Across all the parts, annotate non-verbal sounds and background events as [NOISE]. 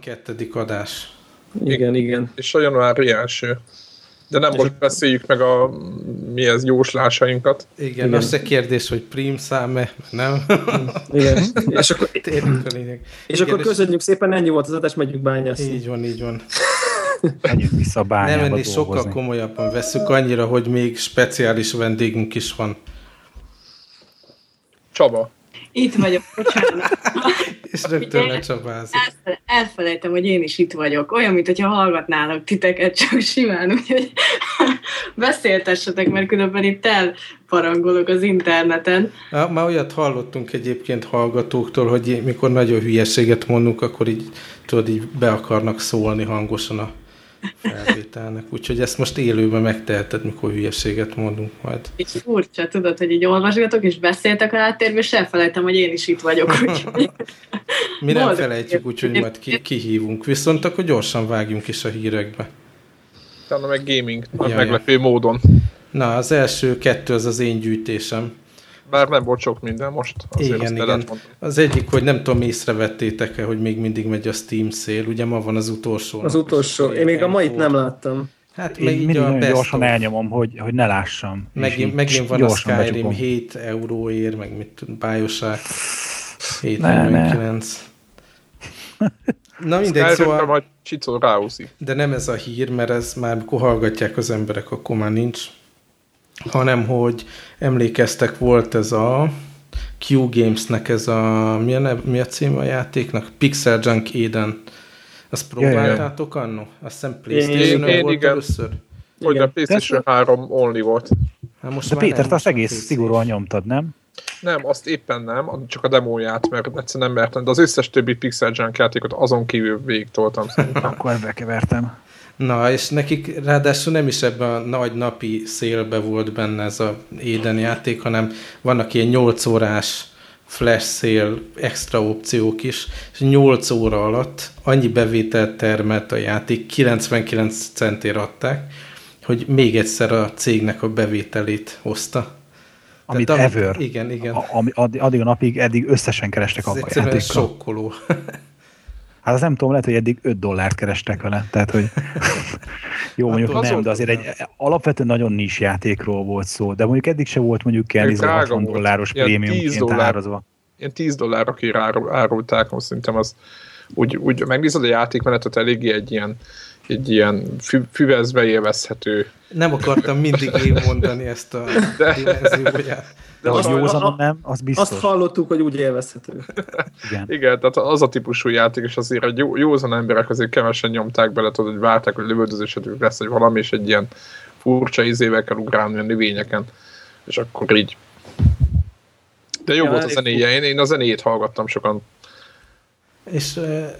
82. adás. Igen, igen. És a januári első. De nem most beszéljük meg a mi ez jóslásainkat. Igen, Igen. most a kérdés, hogy prim szám-e, nem? Igen. [LAUGHS] és akkor, a lényeg. és Igen, akkor köszönjük szépen, ennyi volt az adás, megyünk bányászni. Így van, így van. Menjünk vissza a bányába Nem, ennél sokkal komolyabban veszük, annyira, hogy még speciális vendégünk is van. Csaba. Itt vagyok, bocsánat. És rögtön Ugye? lecsapázik. Elfele- elfelejtem, hogy én is itt vagyok. Olyan, mintha hallgatnálak titeket, csak simán, úgyhogy beszéltessetek, mert különben itt elparangolok az interneten. Már olyat hallottunk egyébként hallgatóktól, hogy mikor nagyon hülyeséget mondunk, akkor így, tudod, így be akarnak szólni hangosan a felvételnek. Úgyhogy ezt most élőben megteheted, mikor hülyeséget mondunk majd. Így furcsa, tudod, hogy így olvasgatok, és beszéltek a háttérben, és elfelejtem, hogy én is itt vagyok. Úgyhogy... [LAUGHS] Mi nem felejtjük, úgyhogy majd ki, kihívunk. Viszont akkor gyorsan vágjunk is a hírekbe. Utána meg gaming, Ja, ja, meglepő módon. Na, az első kettő az az én gyűjtésem. Bár nem volt sok minden most. Azért igen, igen. Az egyik, hogy nem tudom, észrevettétek-e, hogy még mindig megy a Steam szél. Ugye ma van az utolsó. Az utolsó. Én még a mait nem láttam. Hát Én meg így mindig a nagyon best gyorsan of. elnyomom, hogy, hogy ne lássam. Megint, megint van a Skyrim becsukom. 7 euróért, meg mit tudom, Bioshock Ne, 749. Na mindegy, Skyrimre szóval, majd Csicó ráúszik. de nem ez a hír, mert ez már mikor hallgatják az emberek, akkor már nincs, hanem hogy emlékeztek, volt ez a Q Gamesnek ez a, mi a, nev, mi a cím a játéknak? Pixel Junk Eden. Azt próbáltátok annó? Azt hiszem Én- Playstation-on én volt igen. először. Hogy a. PlayStation 3 only volt. Hát most De Péter, te most egész PC. szigorúan nyomtad, nem? Nem, azt éppen nem, csak a demóját, mert egyszerűen nem mertem, de az összes többi Pixel Junk játékot azon kívül végig toltam szerintem. [LAUGHS] Akkor bekevertem. Na, és nekik ráadásul nem is ebben a nagy napi szélbe volt benne ez a Éden játék, hanem vannak ilyen 8 órás flash szél extra opciók is, és 8 óra alatt annyi bevételt termelt a játék, 99 centért adták, hogy még egyszer a cégnek a bevételét hozta. Amit Tehát ever. Igen, igen. A, ami, addig, addig a napig eddig összesen kerestek Ez a játékkal. sokkoló. [LAUGHS] Hát az nem tudom, lehet, hogy eddig 5 dollárt kerestek vele. Tehát, hogy [LAUGHS] jó, mondjuk azon nem, de azért egy alapvetően nagyon nis játékról volt szó, de mondjuk eddig se volt mondjuk ilyen Egy izé drága 60 volt. dolláros Ilyen 10 prémiumként dollár. árazva. Ilyen 10 dollárra árul, árulták, most szerintem az úgy, úgy megnézed a játékmenetet eléggé egy ilyen, egy ilyen fü, füvezve élvezhető. Nem akartam mindig én mondani ezt a De- dimenzióját. De hogy józanon nem, az biztos. Azt hallottuk, hogy úgy élvezhető. Igen. Igen, tehát az a típusú játék, és azért egy jó, józan emberek azért kevesen nyomták bele, tudod, hogy várták, hogy lövöldözésedük lesz, hogy valami, és egy ilyen furcsa izével kell ugrálni a növényeken, és akkor így. De jó Ja, volt a zenéje, én, én a zenéjét hallgattam sokan. És eh,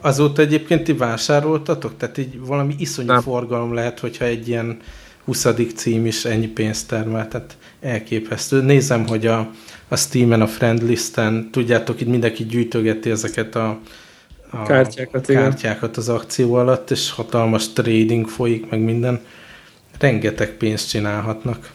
azóta egyébként ti vásároltatok? Tehát így valami iszonyú Nem. forgalom lehet, hogyha egy ilyen 20. cím is ennyi pénzt termel, tehát elképesztő. Nézem, hogy a, a Steam-en, a friendlisten, tudjátok, itt mindenki gyűjtögeti ezeket a, a Kártyákat, igen. kártyákat az akció alatt, és hatalmas trading folyik, meg minden. Rengeteg pénzt csinálhatnak.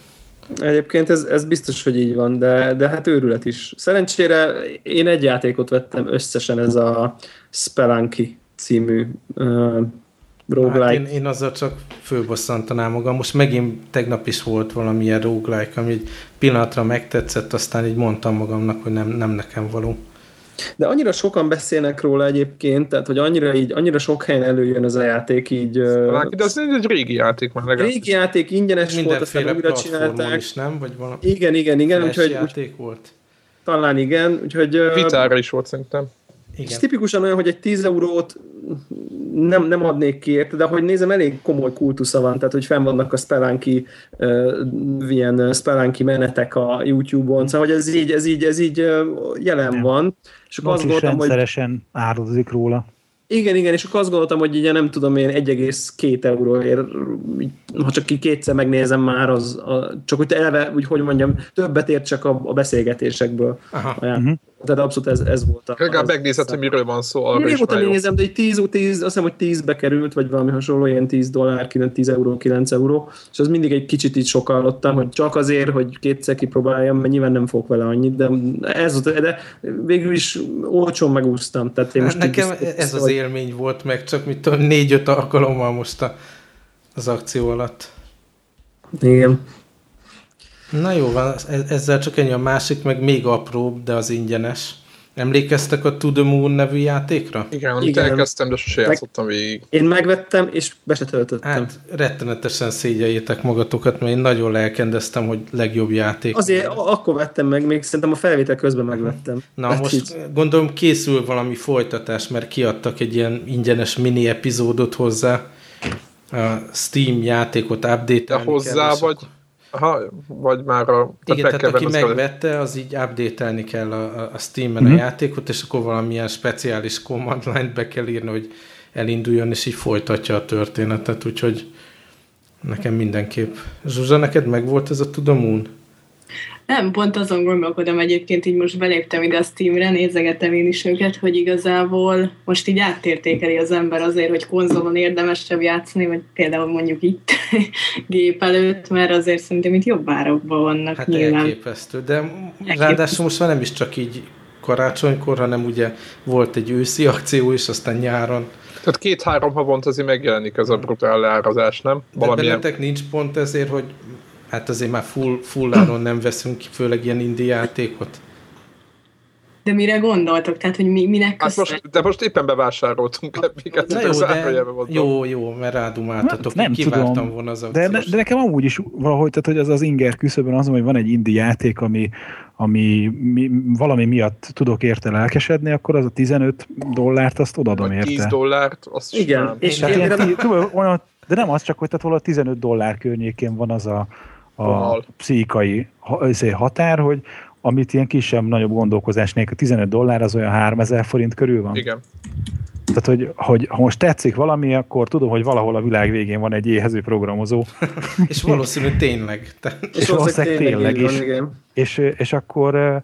Egyébként ez, ez biztos, hogy így van, de, de hát őrület is. Szerencsére én egy játékot vettem összesen, ez a Spelunky című uh, roguelike. Hát én, én azzal csak fölbosszantanám magam. Most megint tegnap is volt valamilyen roguelike, ami egy pillanatra megtetszett, aztán így mondtam magamnak, hogy nem, nem nekem való. De annyira sokan beszélnek róla egyébként, tehát hogy annyira így, annyira sok helyen előjön ez a játék, így De az egy régi játék már legalább. régi játék ingyenes volt, aztán újra csinálták. is, nem? Vagy valami Igen, igen, igen, úgyhogy úgy, játék volt? talán igen, úgyhogy Vitára is volt szerintem. És Igen. tipikusan olyan, hogy egy 10 eurót nem, nem adnék ki érte, de hogy nézem, elég komoly kultusza van, tehát hogy fenn vannak a Spelunky uh, ilyen Spelunky menetek a YouTube-on, szóval hogy ez így, ez így, ez így jelen Nem. van. És akkor azt Most is gondoltam, hogy rendszeresen áradozik róla. igen, igen, és akkor azt gondoltam, hogy ugye nem tudom én 1,2 euróért, ha csak ki kétszer megnézem már, az a, csak hogy eleve, úgy hogy mondjam, többet ér csak a, a beszélgetésekből. Aha. A játék. Mhm. Tehát abszolút ez, ez volt a... Legalább megnézed, hogy miről van szó, arra Én jó. nézem, de egy 10, 10, azt hiszem, hogy 10-be került, vagy valami hasonló, ilyen 10 dollár, 9, 10 euró, 9 euró, és az mindig egy kicsit így sokallottam, hogy csak azért, hogy kétszer kipróbáljam, mert nyilván nem fogok vele annyit, de ez de végül is olcsón megúsztam. Tehát én most Nekem biztos, ez az hogy- élmény volt meg, csak mit tudom, négy-öt alkalommal most a, az akció alatt. Igen. Na jó van, ez- ezzel csak ennyi a másik, meg még apróbb, de az ingyenes. Emlékeztek a To The Moon nevű játékra? Igen, amit Igen. elkezdtem, de sose játszottam végig. Én megvettem, és be se töltöttem. Hát rettenetesen szégyeljétek magatokat, mert én nagyon lelkendeztem, hogy legjobb játék. Azért akkor vettem meg, még szerintem a felvétel közben megvettem. Na Hát most így- gondolom készül valami folytatás, mert kiadtak egy ilyen ingyenes mini epizódot hozzá. A Steam játékot update De hozzá vagy, ha, vagy már a... Igen, meg tehát aki megvette, az így update kell a, a- Steam-en Mhm. a játékot, és akkor valamilyen speciális command line be kell írni, hogy elinduljon, és így folytatja a történetet, úgyhogy nekem mindenképp. Zsuzsa, neked meg volt ez a Moon? Nem, pont azon gondolkodom egyébként, így most beléptem ide a Steamre, nézegettem én is őket, hogy igazából most így áttértékeli az ember azért, hogy konzolon érdemesebb játszani, vagy például mondjuk itt [LAUGHS] gép előtt, mert azért szerintem itt jobb árakban vannak Hát nyilván. elképesztő, de ráadásul most már nem is csak így karácsonykor, hanem ugye volt egy őszi akció is, aztán nyáron. Tehát két-három havont azért megjelenik ez a brutál leárazás, nem? De Valamilyen... bennetek nincs pont ezért, hogy hát azért már full, full áron nem veszünk ki, főleg ilyen indie játékot. De mire gondoltok? Tehát, hogy mi, minek Hát most, de most éppen bevásároltunk eppiket, csak jó, de, jó, jó, mert rádumáltatok, Nem nem tudom, volna az De, akciós. de, de nekem amúgy is valahogy, tehát hogy az az inger küszöbön az, hogy van egy indie játék, ami, ami mi, valami miatt tudok érte lelkesedni, akkor az a 15 dollárt azt odaadom Vagy 10 érte. dollárt, azt Igen, simán. és én, ilyen, de nem az csak, hogy tehát valahol 15 dollár környékén van az a, a Vonal. pszichikai izé, határ, hogy amit ilyen kisebb-nagyobb gondolkozás nélkül 15 dollár, az olyan 3000 forint körül van. Igen. Tehát, hogy, hogy ha most tetszik valami, akkor tudom, hogy valahol a világ végén van egy éhező programozó, [LAUGHS] És valószínű tényleg. Te, és valószínűleg tényleg így van, is. igen. és, és akkor eh,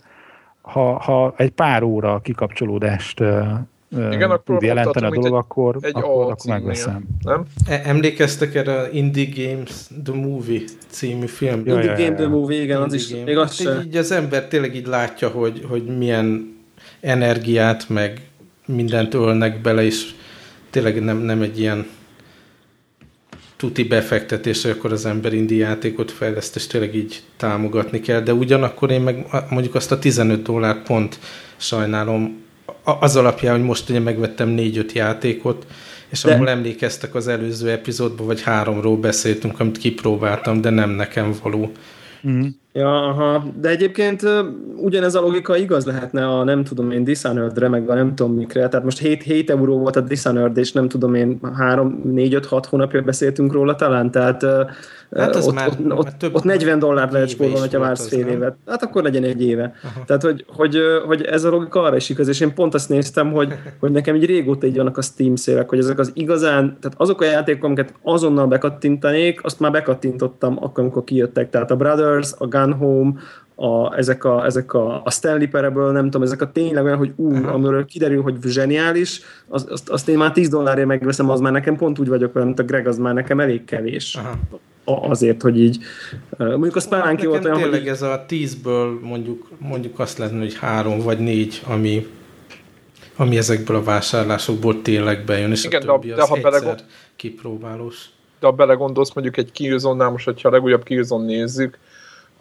ha, ha egy pár óra kikapcsolódást eh, Igen, akkor tud jelenteni a dolog, akkor, Egy akkor, akkor megveszem. Nem? E- emlékeztek erre a Indie Games The Movie című film? Ja, Indie ja, Game ja. The Movie, igen, az Indie is, game. még az Hát így az ember tényleg így látja, hogy, hogy milyen energiát, meg mindent ölnek bele, és tényleg nem, nem egy ilyen tuti befektetés, hogy akkor az ember indi játékot fejleszt, és tényleg így támogatni kell, de ugyanakkor én meg mondjuk azt a 15 dollár pont sajnálom, az alapján, hogy most ugye megvettem 4-5 játékot, és De- ahol emlékeztek az előző epizódban, vagy háromról beszéltünk, amit kipróbáltam, de nem nekem való. Mm. Ja, aha. De egyébként ugyanez a logika igaz lehetne a nem tudom én Dishonored-re, meg a nem tudom mikre. Tehát most 7, 7 euró volt a Dishonored, és nem tudom én 3, 4, 5, 6 hónapja beszéltünk róla talán, tehát Hát ott, már- ott, már több- ott 40 dollárt lehet spórolni, ha vársz fél nem? évet. Hát akkor legyen egy éve. Aha. Tehát, hogy, hogy, hogy ez a logika arra is igaz, és én pont azt néztem, hogy, [LAUGHS] hogy nekem így régóta így vannak a Steam szélek, hogy ezek az igazán, tehát azok a játékok, amiket azonnal bekattintanék, azt már bekattintottam akkor, amikor kijöttek. Tehát a Brothers, a Gun Home, a, ezek, a, ezek a, a Stanley Parable, nem tudom, ezek a tényleg olyan, hogy ú, Aha. amiről kiderül, hogy zseniális, az, azt, azt én már 10 dollárért megveszem, az már nekem pont úgy vagyok vele, mint a Greg, az már nekem elég kevés. Aha. A, azért, hogy így, mondjuk a Spelunky volt olyan, tényleg hogy ez a tízből mondjuk, mondjuk azt lehetne, hogy három vagy négy, ami, ami ezekből a vásárlásokból tényleg bejön, és Igen, a de- többi de az ha egyszer belegond- kipróbálós. De ha belegondolsz mondjuk egy Killzone-nál, most hogyha a legújabb Killzone nézzük,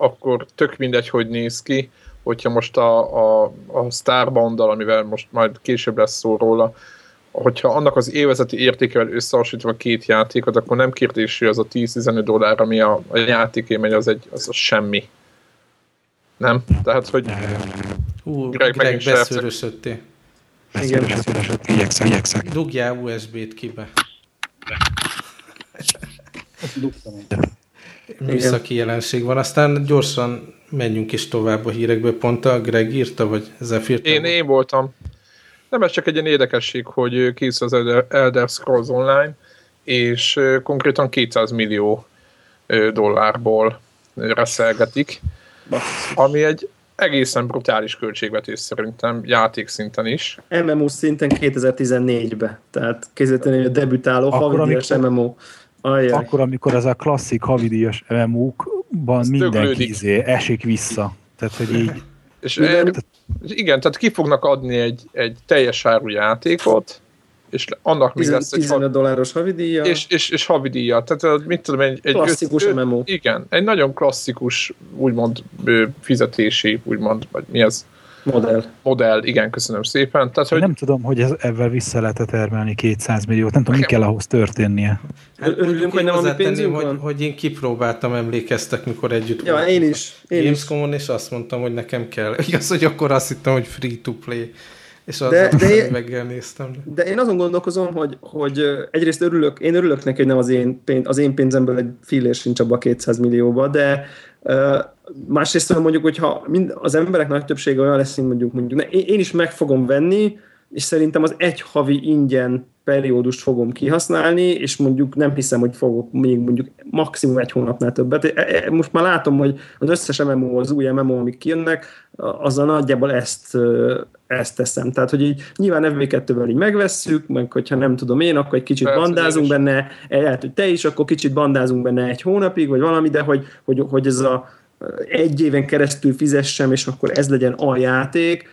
akkor tök mindegy, hogy néz ki, hogyha most a, a, a Starbound-dal, amivel most majd később lesz szó róla, hogyha annak az évezeti értékevel összehasonlítva a két játékot, akkor nem kérdésű az a 10-15 dollár, ami a, a játéké megy, az egy az, az semmi. Nem? Tehát, hogy Hú, Greg, Greg, beszőrösödtél. Igen. Igyekszem, igyekszem. Dugjál USB-t kibe. Műszaki jelenség van. Aztán gyorsan menjünk is tovább a hírekből. Pont a Greg írta, vagy Zephyr? én, én voltam. Nem, ez csak egy ilyen érdekesség, hogy ö, készül az Elder- Scrolls Online, és konkrétan 200 millió dollárból reszelgetik, ami egy egészen brutális költségvetés szerintem, játékszinten is. MMO szinten 2014-be, tehát készíteni a debütáló havidíjas MMO. Ajaj. Akkor, amikor ez a klasszik havidíjas MMO-kban mindenki izé esik vissza. Tehát, hogy így... És igen, igen, tehát ki fognak adni egy, egy teljes áru játékot, és annak még lesz egy 15 dolláros havidíja. És, és, és havidíja. Tehát mit tudom, egy, egy klasszikus öt, MMO. Igen, egy nagyon klasszikus, úgymond fizetési, úgymond, vagy mi ez? Modell. Modell, igen, köszönöm szépen. Tehát, hogy... Nem tudom, hogy ez, ebben vissza lehet termelni 200 milliót, nem tudom, mi kell ahhoz történnie. Hát, Örülünk, hogy nem a pénzünk hogy, van? hogy én kipróbáltam, emlékeztek, mikor együtt Ja, én is. Én Gamescom-on, és azt mondtam, hogy nekem kell. [LAUGHS] Igaz, hogy akkor azt hittem, hogy free to play és az de, de, [LAUGHS] néztem. De én azon gondolkozom, hogy, hogy egyrészt örülök, én örülök neki, hogy nem az én, pénz, az én pénzemből egy fillér sincs abban a 200 millióba, de uh, másrészt mondjuk, hogyha mind, az emberek nagy többsége olyan lesz, mint mondjuk, mondjuk én, én is meg fogom venni, és szerintem az egy havi ingyen periódust fogom kihasználni, és mondjuk nem hiszem, hogy fogok még mondjuk maximum egy hónapnál többet. E, e, most már látom, hogy az összes MMO, az új MMO, amik kijönnek, azzal nagyjából ezt, ezt teszem. Tehát, hogy így nyilván FB2-vel így megvesszük, meg hogyha nem tudom én, akkor egy kicsit Persze, bandázunk benne, lehet, hogy te is, akkor kicsit bandázunk benne egy hónapig, vagy valami, de hogy, hogy, hogy ez a egy éven keresztül fizessem, és akkor ez legyen a játék,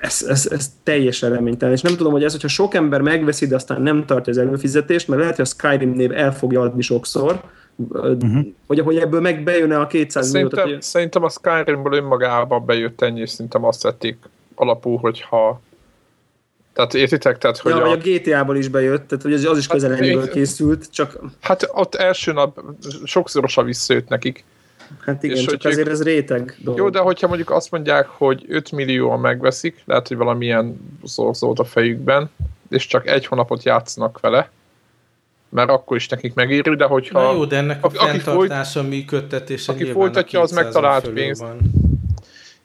ez, ez, ez teljesen reménytelen. És nem tudom, hogy ez, hogyha sok ember megveszi, de aztán nem tartja az előfizetést, mert lehet, hogy a Skyrim név el fogja adni sokszor, uh-huh. hogy, hogy ebből meg bejön-e a 200 szerintem, milliót. Szerintem a Skyrimből önmagában bejött ennyi, és szerintem azt vették alapul, hogyha tehát értitek? Tehát, hogy ja, a... a GTA-ból is bejött, tehát hogy az, az is közel hát, készült, csak... Hát ott első nap sokszorosan visszajött nekik. Hát igen, és csak hogy azért ez réteg dolog. Jó, de hogyha mondjuk azt mondják, hogy 5 millióan megveszik, lehet, hogy valamilyen szorzót a fejükben, és csak egy hónapot játszanak vele, mert akkor is nekik megéri, de hogyha... Na jó, de ennek a, a fenntartása, működtetése Aki folytatja, az megtalált pénzt. Van.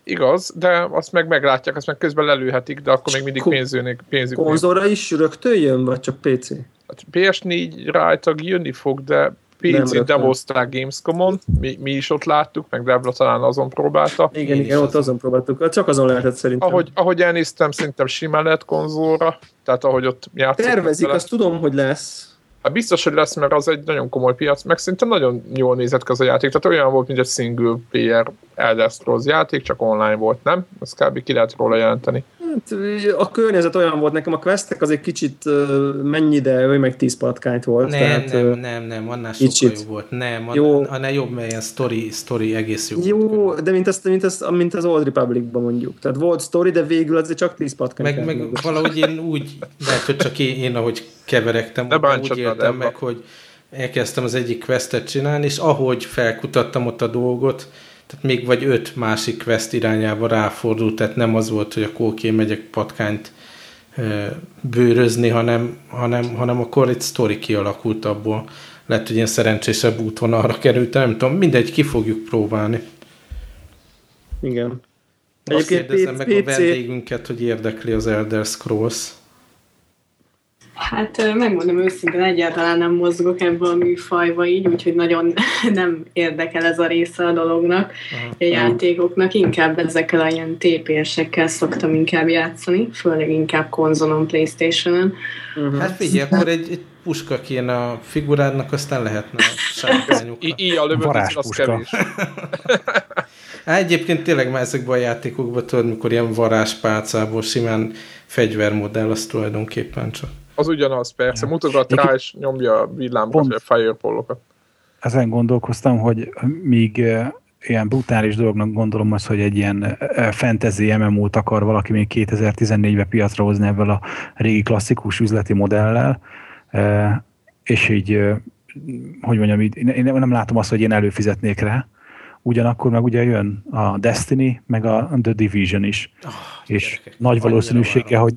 Igaz, de azt meg meglátják, azt meg közben lelőhetik, de akkor még mindig pénzőnek, pénzük. Konzolra is rögtön jön, vagy csak PC? Hát PS4 rájtag jönni fog, de PC-t demozták Gamescom-on, mi, mi is ott láttuk, meg Debra talán azon próbálta. Igen, Én igen, ott azon próbáltuk, csak azon lehetett szerintem. Ahogy, ahogy elnéztem, szerintem simán lehet konzolra, tehát ahogy ott játszottak Tervezik, azt tudom, hogy lesz. Hát biztos, hogy lesz, mert az egy nagyon komoly piac, meg szerintem nagyon jól nézett ki az a játék, tehát olyan volt, mint egy single player Elder Scrolls játék, csak online volt, nem? Azt kb. ki lehet róla jelenteni. Hát, a környezet olyan volt nekem, a questek az egy kicsit mennyi, de ő meg 10 patkányt volt. Nem, tehát, nem, nem, nem, annál sokkal jobb volt. Nem, jó. annál jobb, mert ilyen story, story egész jó. Jó, volt. de mint, azt, mint, azt, mint az Old Republic-ban mondjuk. Tehát volt story, de végül azért csak 10 patkányt. Meg, meg valahogy én úgy, lehet, hogy csak én, én ahogy keveregtem, de úgy éltem meg, hogy elkezdtem az egyik questet csinálni, és ahogy felkutattam ott a dolgot, tehát még vagy öt másik quest irányába ráfordult, tehát nem az volt, hogy akkor oké, megyek patkányt bőrözni, hanem, hanem, hanem akkor egy sztori kialakult abból. Lehet, hogy ilyen szerencsésebb útvonalra került, nem tudom, mindegy, ki fogjuk próbálni. Igen. Azt kérdezem meg a vendégünket, hogy érdekli az Elder Scrolls. Hát megmondom őszintén, egyáltalán nem mozgok ebbe a műfajba így, úgyhogy nagyon [LAUGHS] nem érdekel ez a része a dolognak, a játékoknak, inkább ezekkel a ilyen TPS-ekkel szoktam inkább játszani, főleg inkább konzolon, Playstation-on. Uh-huh. Hát figyelj, akkor egy, egy puska kéne a figurádnak, aztán lehetne a sárkányuk. [LAUGHS] I- a lövöldözés az kevés. [LAUGHS] Hát egyébként tényleg már ezekben a játékokban tudod, mikor ilyen varázspálcából simán fegyvermodell, az tulajdonképpen csak. Az ugyanaz, persze. Ja. Mutogat rá, és nyomja a villámokat, vagy a firepollokat. Ezen gondolkoztam, hogy míg eh, ilyen brutális dolognak gondolom az, hogy egy ilyen eh, fantasy MMO-t akar valaki még 2014-ben piacra hozni ebből a régi klasszikus üzleti modellel, eh, és így, hogy mondjam, én nem látom azt, hogy én előfizetnék rá, ugyanakkor meg ugye jön a Destiny, meg a The Division is. Oh, és gyerekek, nagy valószínűsége, hogy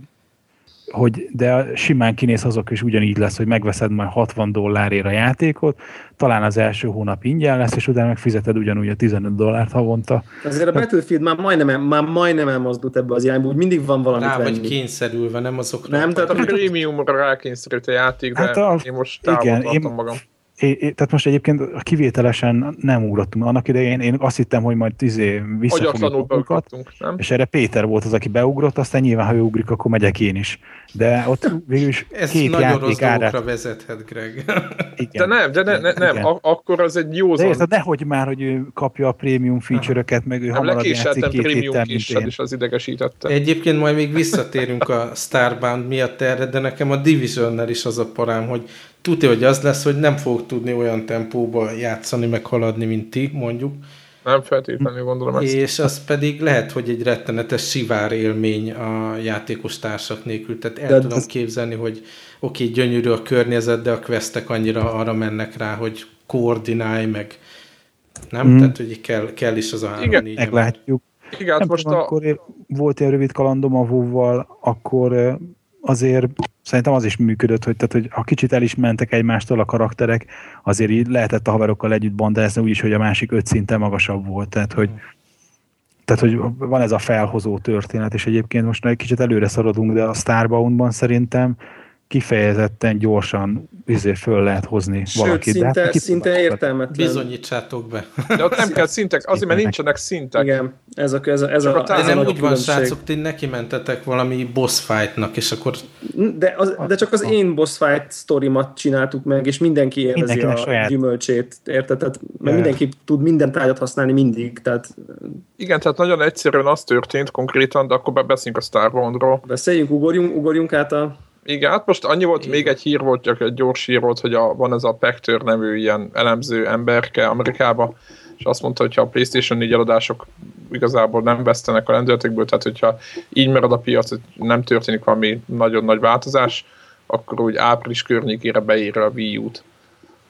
hogy de simán kinéz azok is ugyanígy lesz, hogy megveszed majd 60 dollárért a játékot, talán az első hónap ingyen lesz, és utána megfizeted ugyanúgy a 15 dollárt havonta. Azért a Battlefield már majdnem, már majdnem elmozdult ebbe az irányba, úgy mindig van valami Rá vagy kényszerülve, nem azokra. Nem, tehát a prémiumra rákényszerült a játék, de hát a, én most igen, én, magam. É, é, tehát most egyébként kivételesen nem ugrottunk. Annak idején én azt hittem, hogy majd izé visszafogjuk magunkat, nem? és erre Péter volt az, aki beugrott, aztán nyilván, ha ő ugrik, akkor megyek én is. De ott végül is Ez két nagyon játék árát... vezethet, Greg. Igen. De nem, de ne, ne, nem, igen. akkor az egy jó De érted, nehogy már, hogy ő kapja a prémium feature-öket, meg ő nem, hamarabb játszik két héttel, mint én. is az idegesítette. Egyébként majd még visszatérünk a Starbound miatt erre, de nekem a Division-nel is az a parám, hogy tudja, hogy az lesz, hogy nem fog tudni olyan tempóba játszani, meg haladni, mint ti, mondjuk. Nem feltétlenül gondolom ezt. És az pedig lehet, hogy egy rettenetes sivár élmény a játékos társak nélkül. Tehát el de tudom ez... képzelni, hogy oké, okay, gyönyörű a környezet, de a questek annyira arra mennek rá, hogy koordinálj, meg nem? Mm. Tehát, hogy kell, kell is az a három Igen, meglátjuk. Igen, nem most tudom, a... akkor volt egy rövid kalandom a WoW-val, akkor azért szerintem az is működött, hogy, tehát, hogy ha kicsit el is mentek egymástól a karakterek, azért így lehetett a haverokkal együtt bandázni, úgyis, hogy a másik öt szinten magasabb volt. Tehát, hogy, tehát, hogy van ez a felhozó történet, és egyébként most egy kicsit előre szaladunk, de a Starbound-ban szerintem kifejezetten gyorsan izé föl lehet hozni Sőt, valakit. Szinte, de hát szinte értelmetlen. Bizonyítsátok be. De ott nem kell szintek, azért, mert nincsenek szintek. Igen, ez a, ez a, ez a, ez a nem úgy van, srácok, ti neki mentetek valami boss fightnak, és akkor... De, az, de csak az én boss fight sztorimat csináltuk meg, és mindenki élvezi a saját. gyümölcsét, érted? Tehát, mert mindenki tud minden tárgyat használni mindig, tehát... Igen, tehát nagyon egyszerűen az történt konkrétan, de akkor beszéljünk a Starbound-ról. Beszéljünk, ugorjunk, ugorjunk át a igen, hát most annyi volt, még egy hír volt, csak egy gyors hír volt, hogy a, van ez a Pector nevű ilyen elemző emberke Amerikába, és azt mondta, hogy ha a PlayStation 4 eladások igazából nem vesztenek a lendületekből, tehát hogyha így marad a piac, hogy nem történik valami nagyon nagy változás, akkor úgy április környékére beír a Wii U-t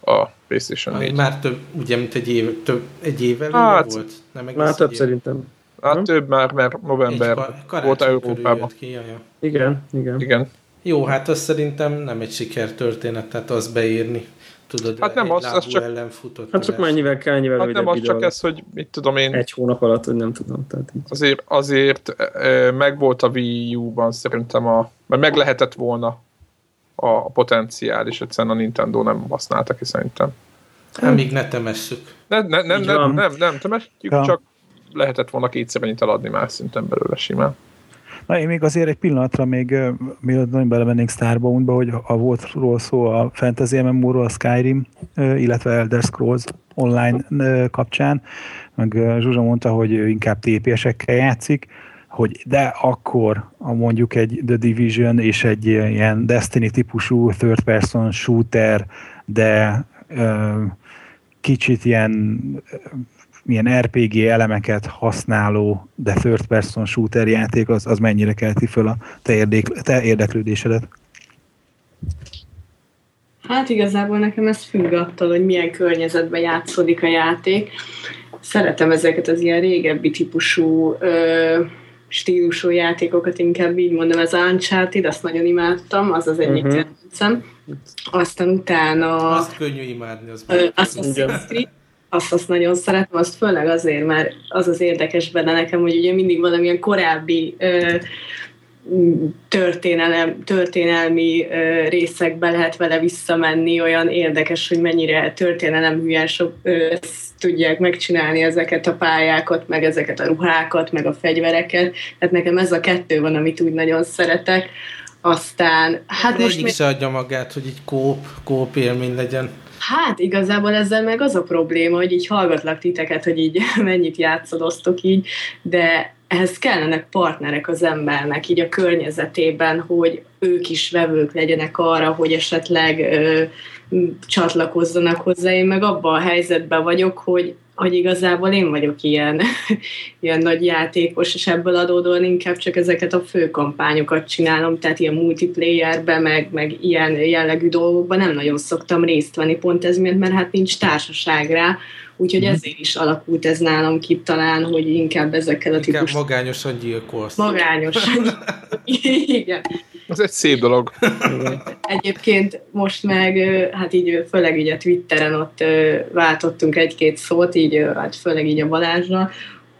a PlayStation 4. Már több, ugye, mint egy, év, több, egy évvel hát, volt? Nem már több év. szerintem. Hát hmm? több már, mert november volt Európában. Ki, ja, ja. Igen, igen. Igen. Jó, hát az szerintem nem egy sikertörténet, tehát az beírni. Tudod, hát nem az, az csak, ellen futott. Hát csak mennyivel kell, ennyivel Hát nem az csak ez, hogy mit tudom én. Egy hónap alatt, hogy nem tudom. Tehát így. Azért, azért e, meg volt a Wii U-ban szerintem a, mert meg lehetett volna a potenciál, és egyszerűen a Nintendo nem használta ki szerintem. Hát még ne temesszük. Ne, ne, nem, nem, nem, nem, nem temessük, ja. csak lehetett volna kétszer ennyit eladni más szinten belőle simán. Na, én még azért egy pillanatra még, mielőtt nagyon belemennénk Starbound-ba, hogy a voltról szó a Fantasy MMO-ról, a Skyrim, illetve Elder Scrolls online kapcsán, meg Zsuzsa mondta, hogy ő inkább TPS-ekkel játszik, hogy de akkor a mondjuk egy The Division és egy ilyen Destiny típusú third person shooter, de kicsit ilyen milyen RPG elemeket használó, de third person shooter játék, az, az mennyire kelti föl a te, érdek, te érdeklődésedet? Hát igazából nekem ez függ attól, hogy milyen környezetben játszódik a játék. Szeretem ezeket az ilyen régebbi típusú ö, stílusú játékokat, inkább így mondom, az Uncharted, azt nagyon imádtam, az az egyik uh-huh. Aztán utána... Azt könnyű imádni, az... Ö, Assassin's Creed, azt, azt nagyon szeretem, azt főleg azért, mert az az érdekes benne nekem, hogy ugye mindig valamilyen korábbi ö, történelem, történelmi ö, részekbe lehet vele visszamenni, olyan érdekes, hogy mennyire történelem hülyen sok ö, tudják megcsinálni ezeket a pályákat, meg ezeket a ruhákat, meg a fegyvereket. Tehát nekem ez a kettő van, amit úgy nagyon szeretek. Aztán, hát most... Egyik még... se adja magát, hogy így kóp, kóp élmény legyen. Hát igazából ezzel meg az a probléma, hogy így hallgatlak titeket, hogy így [LAUGHS] mennyit játszadoztok így, de ehhez kellenek partnerek az embernek, így a környezetében, hogy ők is vevők legyenek arra, hogy esetleg ö, csatlakozzanak hozzá. Én meg abban a helyzetben vagyok, hogy hogy igazából én vagyok ilyen, [LAUGHS] ilyen nagy játékos, és ebből adódóan inkább csak ezeket a fő kampányokat csinálom, tehát ilyen multiplayerbe, meg, meg ilyen jellegű dolgokban nem nagyon szoktam részt venni, pont ez miatt, mert hát nincs társaság rá, úgyhogy mm. ezért is alakult ez nálam ki talán, hogy inkább ezekkel a típus... Inkább magányosan [LAUGHS] gyilkolsz. Magányosan. Igen. Ez egy szép dolog. Egyébként most meg, hát így főleg így a Twitteren ott váltottunk egy-két szót, így hát főleg így a Balázsra,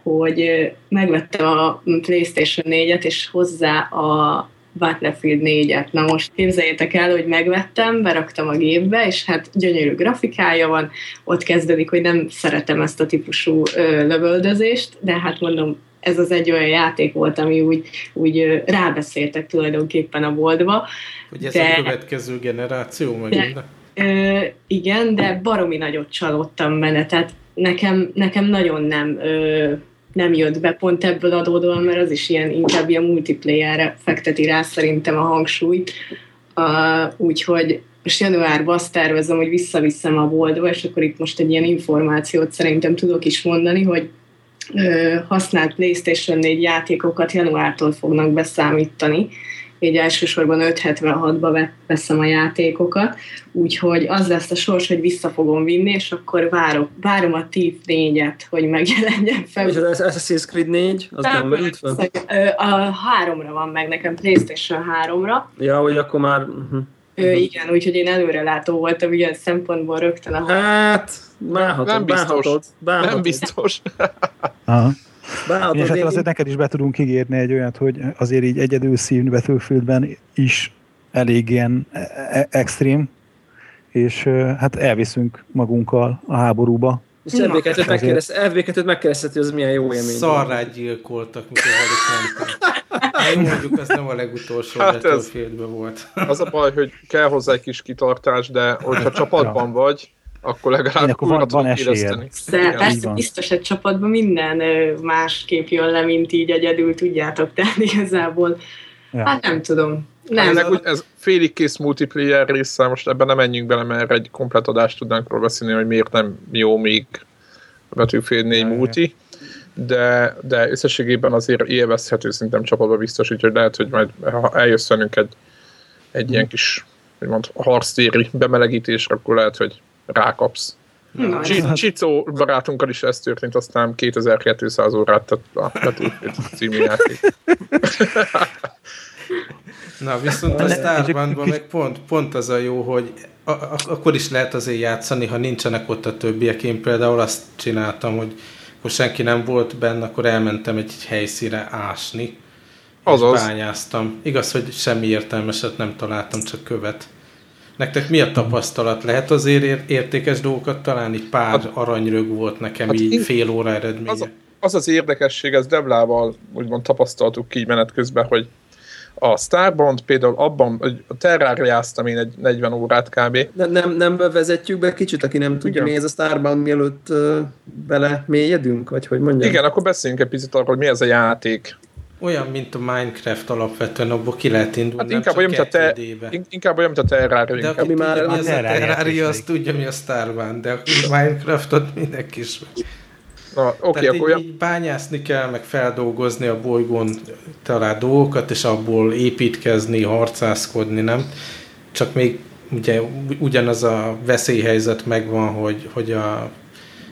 hogy megvettem a PlayStation 4-et, és hozzá a Battlefield 4-et. Na most képzeljétek el, hogy megvettem, beraktam a gépbe, és hát gyönyörű grafikája van, ott kezdődik, hogy nem szeretem ezt a típusú lövöldözést, de hát mondom, ez az egy olyan játék volt, ami úgy, úgy rábeszéltek tulajdonképpen a boltba. Hogy ez de, a következő generáció megint? De, ö, igen, de baromi nagyot csalódtam benne, tehát nekem, nekem nagyon nem ö, nem jött be pont ebből adódóan, mert az is ilyen inkább ilyen multiplayerre fekteti rá szerintem a hangsúlyt. Uh, úgyhogy most januárban azt tervezem, hogy visszaviszem a boltba, és akkor itt most egy ilyen információt szerintem tudok is mondani, hogy használt PlayStation 4 játékokat januártól fognak beszámítani, így elsősorban 576-ba veszem a játékokat, úgyhogy az lesz a sors, hogy vissza fogom vinni, és akkor várom, várom a TIF 4-et, hogy megjelenjen fel. És az Assassin's Creed 4, az nem, nem fel? A háromra van meg nekem, PlayStation 3-ra. Ja, hogy akkor már... Uh-huh. Ő, igen, úgyhogy én előrelátó voltam ilyen szempontból rögtön. A... Hát, bánhatod, nem biztos. Bánhatod, bánhatod. Nem biztos. [LAUGHS] Aha. Bánhatod, és hát azért neked is be tudunk ígérni egy olyat, hogy azért így egyedül szívni Battlefieldben is elég ilyen e- e- extrém, és hát elviszünk magunkkal a háborúba. És FB2-t megkereszt, FB2-t megkereszteti, az milyen jó élmény. Szarrát gyilkoltak, mikor mentem. mondjuk, az nem a legutolsó hát Battlefieldben volt. Az a baj, hogy kell hozzá egy kis kitartás, de hogyha [LAUGHS] csapatban vagy, akkor legalább Én, akkor van, van esélyed. Persze, biztos egy csapatban minden másképp jön le, mint így egyedül, tudjátok, tehát igazából. Ja. Hát nem tudom. Nem. Ennek úgy, ez félig kész multiplayer része, most ebben nem menjünk bele, mert egy komplet adást tudnánk róla beszélni, hogy miért nem jó még a Battlefield 4 multi, de, de összességében azért élvezhető szintem csapatba biztos, úgyhogy lehet, hogy majd ha eljössz velünk egy, egy ilyen kis mond, harctéri bemelegítés, akkor lehet, hogy rákapsz. Na, Csicó barátunkkal is ez történt, aztán 2200 órát tett a Battlefield című játék. [LAUGHS] Na, viszont a Starbandban meg pont, pont az a jó, hogy a, a, akkor is lehet azért játszani, ha nincsenek ott a többiek. Én például azt csináltam, hogy akkor senki nem volt benne, akkor elmentem egy helyszíre ásni, Azaz. és bányáztam. Igaz, hogy semmi értelmeset nem találtam, csak követ. Nektek mi a tapasztalat? Lehet azért értékes dolgokat találni? Pár hát, aranyrög volt nekem hát így én, fél óra eredménye. Az, az az érdekesség, ez Devlával úgymond tapasztaltuk ki menet közben, hogy a Starbond például abban, hogy a terráriáztam én egy 40 órát kb. Ne, nem, nem vezetjük be kicsit, aki nem tudja, mi ez a Starbound, mielőtt uh, bele mélyedünk, vagy hogy mondjam? Igen, akkor beszéljünk egy picit arról, hogy mi ez a játék. Olyan, mint a Minecraft alapvetően, abból ki lehet indulni, hát inkább olyan, mint a te, inkább olyan, mint a Terraria. De aki már tudja, mi az a Terraria, az tudja, mi a Starbound, de a Minecraftot mindenki ismeri. Na, oké, okay, akkor így, így bányászni kell, meg feldolgozni a bolygón talán dolgokat, és abból építkezni, harcászkodni, nem? Csak még ugye ugyanaz a veszélyhelyzet megvan, hogy, hogy a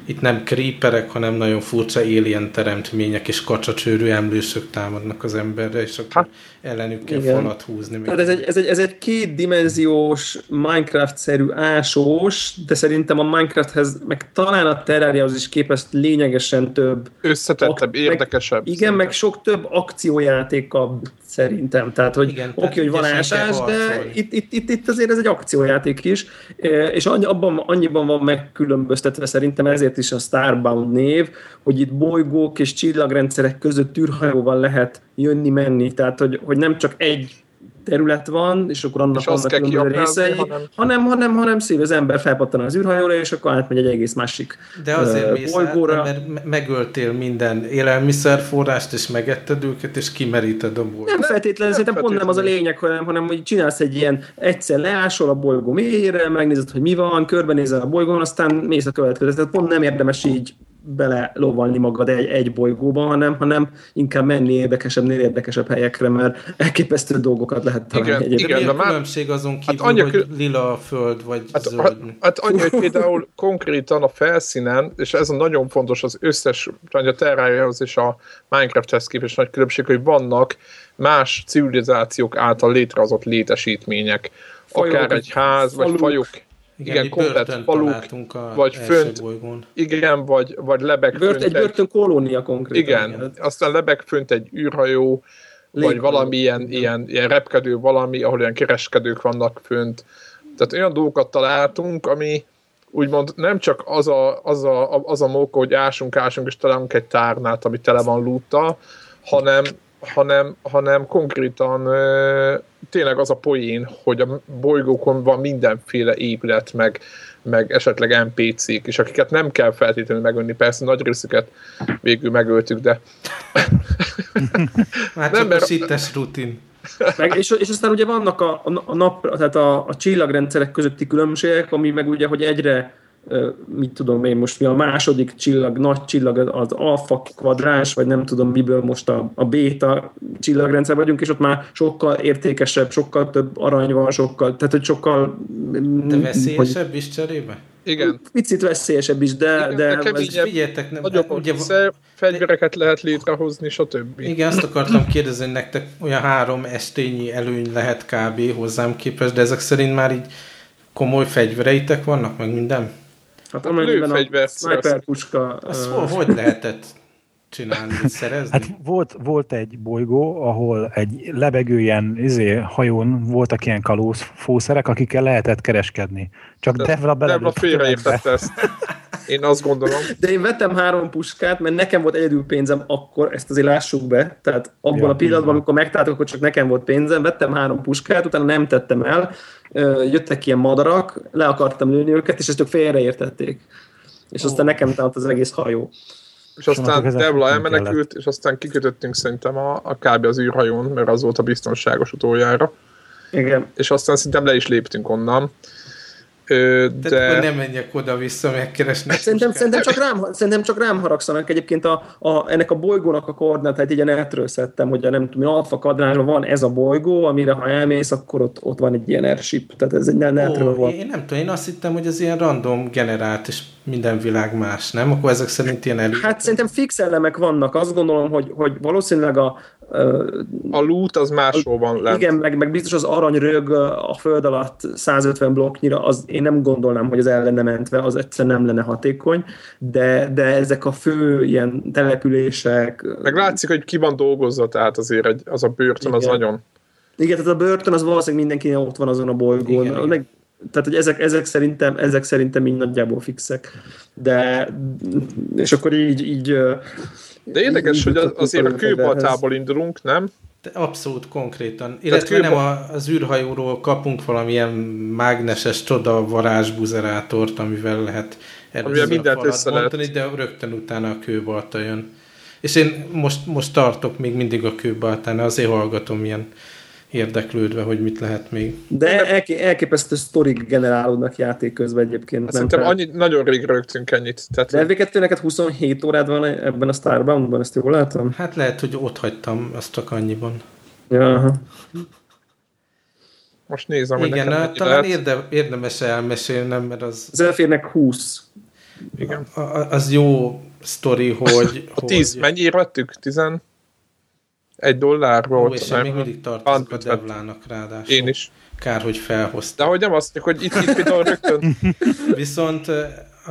itt nem creeperek, hanem nagyon furcsa alien teremtmények és kacsacsőrű emlősök támadnak az emberre, és akkor hát, ellenük kell igen. falat húzni. Tehát ez egy, ez, egy, ez egy kétdimenziós Minecraft-szerű ásós, de szerintem a Minecrafthez, meg talán a Terrariahoz is képest lényegesen több. Összetettebb, ak- érdekesebb. Meg, igen, szerintem. meg sok több akciójátéka szerintem. Tehát, hogy oké, okay, hogy van ásás, de itt, itt, itt, itt azért ez egy akciójáték is, és abban annyiban van megkülönböztetve szerintem ezért is a Starbound név, hogy itt bolygók és csillagrendszerek között űrhajóval lehet jönni-menni, tehát hogy, hogy nem csak egy terület van, és akkor annak és vannak különböző részei, hanem, hanem, hanem, hanem szív, az ember felpattan az űrhajóra, és akkor átmegy egy egész másik De azért uh, bolygóra. Át, mert megöltél minden élelmiszerforrást, és megetted őket, és kimeríted a bolygót. Nem feltétlenül, szerintem pont nem az a lényeg, hanem, hanem hogy csinálsz egy ilyen, egyszer leásol a bolygó mélyére, megnézed, hogy mi van, körbenézel a bolygón, aztán mész a következő. Tehát pont nem érdemes így bele lovalni magad egy, egy bolygóba, hanem, hanem inkább menni érdekesebbnél érdekesebb helyekre, mert elképesztő dolgokat lehet találni. Igen, egyébként. igen de már... különbség azon kívül, hát annyi, hogy lila a föld, vagy hát, zöld? Hát, hát annyi, hogy például konkrétan a felszínen, és ez a nagyon fontos az összes, a Terrájához és a Minecrafthez képest nagy különbség, hogy vannak más civilizációk által létrehozott létesítmények. Fajok, akár egy ház, faluk, vagy fajok igen, igen komplet faluk, a vagy fönt, bolygón. igen, vagy, vagy lebeg Bört, fönt. Egy börtön kolónia konkrétan. Igen, igen, aztán lebeg fönt egy űrhajó, vagy valami ilyen, ilyen, ilyen repkedő valami, ahol ilyen kereskedők vannak fönt. Tehát olyan dolgokat találtunk, ami úgymond nem csak az a, az a, az a móka, hogy ásunk, ásunk, és találunk egy tárnát, ami tele van lúttal, hanem, hanem, hanem konkrétan tényleg az a poén, hogy a bolygókon van mindenféle épület, meg, meg esetleg NPC-k, és akiket nem kell feltétlenül megölni, persze nagy részüket végül megöltük, de... [LAUGHS] Már nem, mert... a szittes rutin. Meg, és, és aztán ugye vannak a, a, nap, tehát a, a csillagrendszerek közötti különbségek, ami meg ugye, hogy egyre mit tudom én most, mi a második csillag, nagy csillag, az alfa kvadráns, vagy nem tudom miből most a, a béta csillagrendszer vagyunk, és ott már sokkal értékesebb, sokkal több arany van, sokkal, tehát hogy sokkal... De veszélyesebb hogy, is cserébe? Igen. Picit veszélyesebb is, de... Igen, de ez, figyeljetek, nem, nagyobb ugye, fegyvereket lehet létrehozni, stb. Igen, azt akartam kérdezni, hogy nektek olyan három estényi előny lehet kb. hozzám képest, de ezek szerint már így komoly fegyvereitek vannak, meg minden? Hát amennyiben a sniper puska... Azt uh... hogy lehetett csinálni, [LAUGHS] szerezni? Hát volt, volt egy bolygó, ahol egy lebegő ilyen izé, hajón voltak ilyen kalóz fószerek, akikkel lehetett kereskedni. Csak De, Devla bele. Devla félreértette ezt. Én azt gondolom. De én vettem három puskát, mert nekem volt egyedül pénzem akkor, ezt azért lássuk be. Tehát abban ja, a pillanatban, amikor megtaláltak, akkor csak nekem volt pénzem, vettem három puskát, utána nem tettem el, jöttek ilyen madarak, le akartam lőni őket, és ezt ők félreértették. És aztán nekem talált az egész hajó. És aztán Devla elmenekült, és aztán kikötöttünk szerintem a, a kb. az űrhajón, mert az volt a biztonságos utoljára. Igen. És aztán szerintem le is léptünk onnan. Ö, de... Tehát nem menjek oda-vissza megkeresni. Hát szerintem, szerintem, csak rám, szerintem csak rám haragszanak. Egyébként a, a, ennek a bolygónak a koordinátát így netről szedtem, hogy a nem tudom, alfa kadránról van ez a bolygó, amire ha elmész, akkor ott, ott van egy ilyen airship. Tehát ez egy netről Ó, van. Én nem tudom, én azt hittem, hogy ez ilyen random generált, és minden világ más, nem? Akkor ezek szerint ilyen elég. Hát szerintem fix elemek vannak. Azt gondolom, hogy, hogy valószínűleg a a loot az máshol van lent. Igen, meg, meg biztos az arany rög a föld alatt 150 blokknyira, az én nem gondolnám, hogy az el lenne mentve, az egyszerűen nem lenne hatékony, de, de ezek a fő ilyen települések... Meg látszik, hogy ki van dolgozva, tehát azért egy, az a börtön igen. az nagyon... Igen, tehát a börtön az valószínűleg mindenki ott van azon a bolygón. Igen, meg, tehát, hogy ezek, ezek, szerintem, ezek szerintem így nagyjából fixek. De, és akkor így, így de érdekes, hogy azért a kőbaltából indulunk, nem? De abszolút konkrétan. Illetve kőba... nem az űrhajóról kapunk valamilyen mágneses csoda varázsbuzerátort, amivel lehet amivel mindent össze bontani, de rögtön utána a kőbalta jön. És én most, most tartok még mindig a kőbaltán, azért hallgatom ilyen érdeklődve, hogy mit lehet még. De elké, elképesztő sztorik generálódnak játék közben egyébként. Hát szerintem annyi, nagyon rég rögtünk ennyit. Tehát... De elvégettől neked 27 órád van ebben a Starboundban, ezt jól látom? Hát lehet, hogy ott hagytam azt csak annyiban. Ja, aha. Most nézem, hogy Igen, nekem talán érde, érdemes elmesélnem, mert az... Az elférnek 20. Igen. A, az jó sztori, hogy... A 10, hogy... mennyire vettük? 10? Egy dollár volt. Ó, és még mindig tartozok a Devlának ráadásul. Én is. Kár, hogy felhoztam. De hogy nem azt hogy itt, itt például rögtön... [LAUGHS] Viszont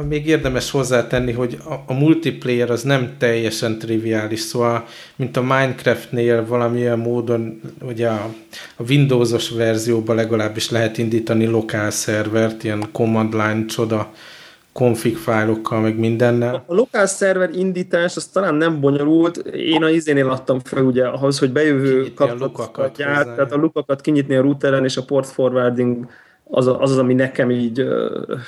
még érdemes hozzátenni, hogy a, a multiplayer az nem teljesen triviális, szóval, mint a Minecraftnél valamilyen módon, ugye a, a Windows-os verzióban legalábbis lehet indítani lokál szervert, ilyen command line csoda config fájlokkal, meg mindennel. A lokál szerver indítás az talán nem bonyolult. Én a izénél adtam fel ugye ahhoz, hogy bejövő kapcsolatokat gyárt, tehát a lukakat kinyitni a routeren, és a port forwarding az, az, az ami nekem így uh,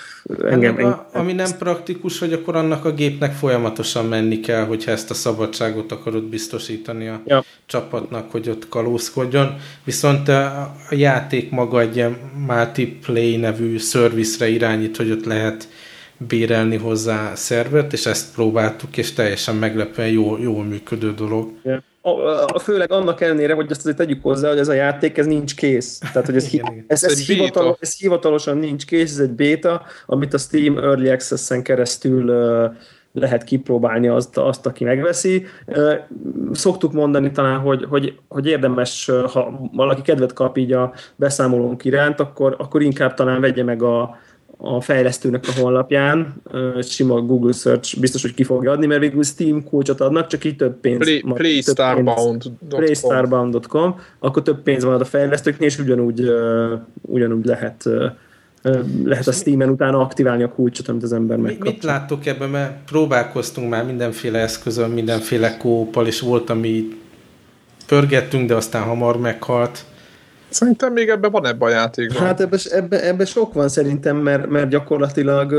engem... engem a, ami nem praktikus, hogy akkor annak a gépnek folyamatosan menni kell, hogyha ezt a szabadságot akarod biztosítani a ja. csapatnak, hogy ott kalózkodjon. Viszont a, játék maga egy ilyen multiplay nevű szervizre irányít, hogy ott lehet bérelni hozzá szervert, és ezt próbáltuk, és teljesen meglepően jól, jól működő dolog. Yeah. A, a, főleg annak ellenére, hogy azt azért tegyük hozzá, hogy ez a játék ez nincs kész. Tehát, hogy ez, igen, igen. ez, ez, ez, hivatal, ez hivatalosan nincs kész, ez egy beta, amit a Steam Early Access-en keresztül uh, lehet kipróbálni azt, azt, aki megveszi. Szoktuk mondani talán, hogy, hogy, hogy érdemes, ha valaki kedvet kap így a beszámolónk iránt, akkor, akkor inkább talán vegye meg a, a fejlesztőnek a honlapján, sima Google search biztos, hogy ki fogja adni, mert végül Steam kulcsot adnak, csak így több pénz. Play, Playstarbound.com akkor több pénz van a fejlesztőknél, és ugyanúgy, ugyanúgy lehet lehet a Steam-en utána aktiválni a kulcsot, amit az ember megkapja. Mit láttok ebben, mert próbálkoztunk már mindenféle eszközön, mindenféle kópal, és volt, ami pörgettünk, de aztán hamar meghalt. Szerintem még ebben van ebben a játékban. Hát ebben ebbe, ebbe sok van szerintem, mert, mert gyakorlatilag,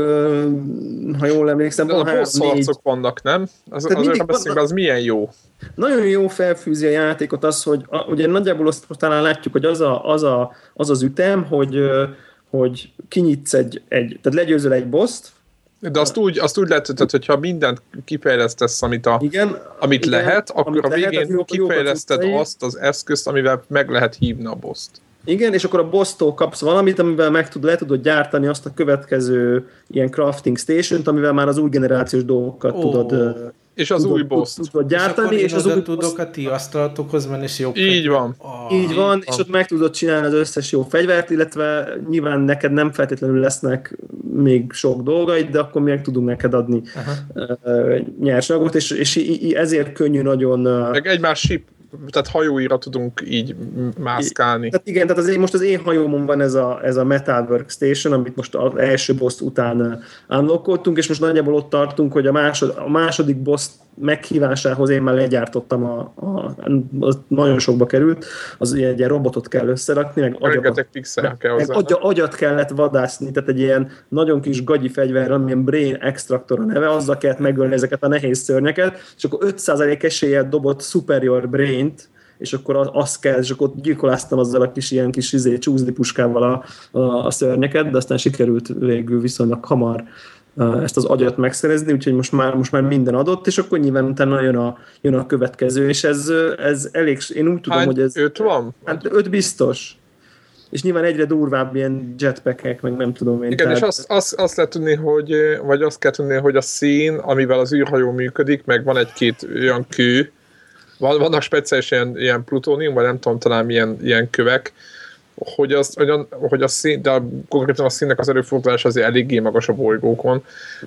ha jól emlékszem, de van boss négy... vannak, nem? Az, azért beszélünk, az milyen jó. Nagyon jó felfűzi a játékot az, hogy a, ugye nagyjából azt talán látjuk, hogy az a, az, a, az, az ütem, hogy hogy kinyitsz egy, egy tehát legyőzöl egy boszt, de azt úgy, azt úgy lehet, tehát, hogyha mindent kifejlesztesz, amit, a, igen, amit igen, lehet, akkor amit a végén lehet, kifejleszted azt az eszközt, amivel meg lehet hívni a boszt. Igen, és akkor a bosztól kapsz valamit, amivel meg tud, le tudod gyártani azt a következő ilyen crafting station amivel már az új generációs dolgokat oh. tudod és az tudod, új boss tudod gyártani, és, és az új tudok a ti asztalatokhoz menni, és jobb Így van. Oh, így van, és ott meg tudod csinálni az összes jó fegyvert, illetve nyilván neked nem feltétlenül lesznek még sok dolgaid, de akkor meg tudunk neked adni uh, nyersanyagot, és, és ezért könnyű nagyon... Meg egymás ship tehát hajóira tudunk így mászkálni. Tehát igen, tehát az, most az én hajómon van ez a, ez a Metal Workstation, amit most az első boss után unlockoltunk, és most nagyjából ott tartunk, hogy a, másod, a második boss meghívásához én már legyártottam, a, a, a nagyon sokba került, az ugye egy ilyen robotot kell összerakni, meg agyakat, pixel kell meg agya, agyat kellett vadászni, tehát egy ilyen nagyon kis gagyi fegyver, amilyen brain extractor a neve, azzal kellett megölni ezeket a nehéz szörnyeket, és akkor 5% eséllyel dobott superior brain-t, és akkor azt kell, és akkor gyilkoláztam azzal a kis ilyen kis izé, csúzni puskával a, a, a szörnyeket, de aztán sikerült végül viszonylag hamar ezt az agyat megszerezni, úgyhogy most már, most már minden adott, és akkor nyilván utána jön a, jön a következő, és ez, ez elég, én úgy tudom, Hány, hogy ez... Öt van? Hát öt biztos. És nyilván egyre durvább ilyen jetpackek, meg nem tudom én. Igen, tehát... és azt, azt, azt lehet tudni, hogy, vagy azt kell tudni, hogy a szín, amivel az űrhajó működik, meg van egy-két olyan kő, van, vannak speciális ilyen, ilyen plutónium, vagy nem tudom, talán ilyen, ilyen kövek, hogy, az, hogy, a, hogy a szín, de konkrétan a színnek az előfordulás azért eléggé magas a bolygókon.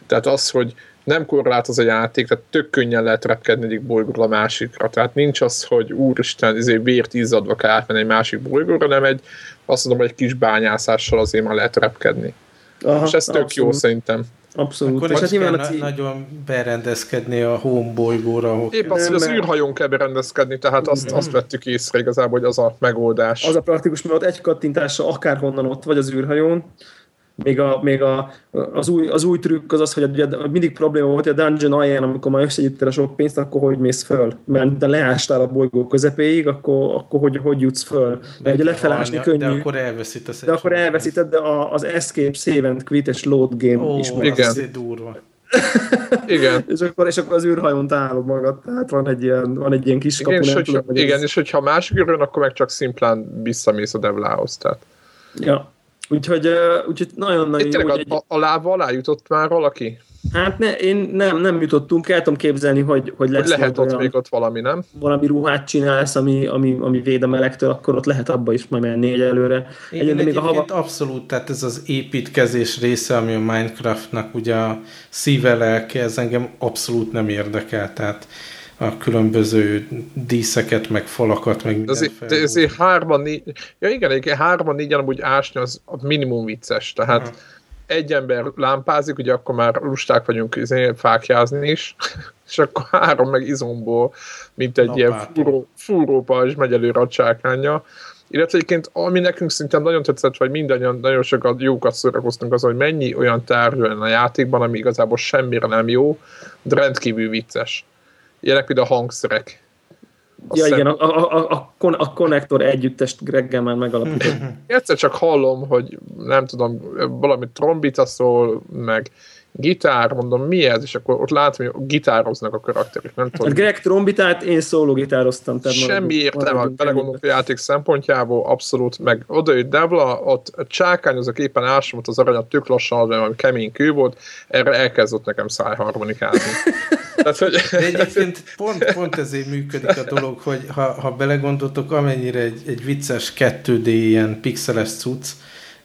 Tehát az, hogy nem korlátoz a játék, tehát tök könnyen lehet repkedni egyik bolygóról a másikra. Tehát nincs az, hogy úristen, ezért vért izzadva kell átmenni egy másik bolygóra, nem egy, azt mondom, egy kis bányászással azért már lehet repkedni. Aha, És ez tök abszolút. jó szerintem. Abszolút. Akkor és hát nyilván a cím... nagyon berendezkedni a home bolygóra. Ahol... Épp az, hogy az űrhajón kell berendezkedni, tehát azt, azt vettük észre igazából, hogy az a megoldás. Az a praktikus, mert ott egy kattintással akárhonnan ott vagy az űrhajón, még, a, még a, az, új, az új trükk az az, hogy ugye mindig probléma volt, hogy a dungeon alján, amikor már összegyűjtöd a sok pénzt, akkor hogy mész föl? Mert de leástál a bolygó közepéig, akkor, akkor hogy, hogy jutsz föl? Mert ugye lefelásni könnyű. De akkor elveszítesz. De akkor elveszíted, de a, az Escape, Save and Quit és Load Game oh, is Igen. Ez durva. Igen. [LAUGHS] és, akkor, és akkor az űrhajón találod magad, tehát van egy ilyen, van egy ilyen kis kapu. Igen, és, hogyha, tudom, igen ez... és hogyha másik űrön, akkor meg csak szimplán visszamész a Devlához. Tehát. Ja. Úgyhogy, uh, úgyhogy nagyon-nagyon jó. A, egy... a, lába alá jutott már valaki? Hát ne, én nem, nem jutottunk, el tudom képzelni, hogy, hogy lesz hogy lehet ott olyan, még ott valami, nem? Valami ruhát csinálsz, ami, ami, ami véd a melegtől, akkor ott lehet abba is majd menni egy előre. Igen, egyébként még a hava... abszolút, tehát ez az építkezés része, ami a Minecraftnak ugye a szíve lelke, ez engem abszolút nem érdekel, tehát a különböző díszeket, meg falakat, meg minden azért, de ezért hárman, négy, ja igen, egy hárman, négyen amúgy ásni az a minimum vicces, tehát Aha. egy ember lámpázik, ugye akkor már lusták vagyunk izé, fákjázni is, [LAUGHS] és akkor három meg izomból, mint egy Lapátom. ilyen fúró, fúrópa, és megy előre a csákánya. Illetve egyébként, ami nekünk szintén nagyon tetszett, vagy mindannyian nagyon sokat jókat szórakoztunk az, hogy mennyi olyan tárgy a játékban, ami igazából semmire nem jó, de rendkívül vicces Ilyenek, mint a hangszerek. Azt ja, igen, a, a, a, a, a konnektor együttest Greggel már megalapított. Egyszer csak hallom, hogy nem tudom, valami trombita szól, meg gitár, mondom, mi ez? És akkor ott látom, hogy gitároznak a karakterek. Nem tudom. Hát Greg trombitát, én szóló gitároztam. Tehát Semmi értelme, belegondolok a játék szempontjából, abszolút, meg oda jött Devla, ott csákányozok éppen ásomot az aranyat tök lassan, mert valami kemény kő volt, erre elkezdett nekem szájharmonikázni. [LAUGHS] Tehát, hogy... De egyébként pont, pont ezért működik a dolog, hogy ha, ha belegondoltok, amennyire egy, egy vicces 2D ilyen pixeles cucc,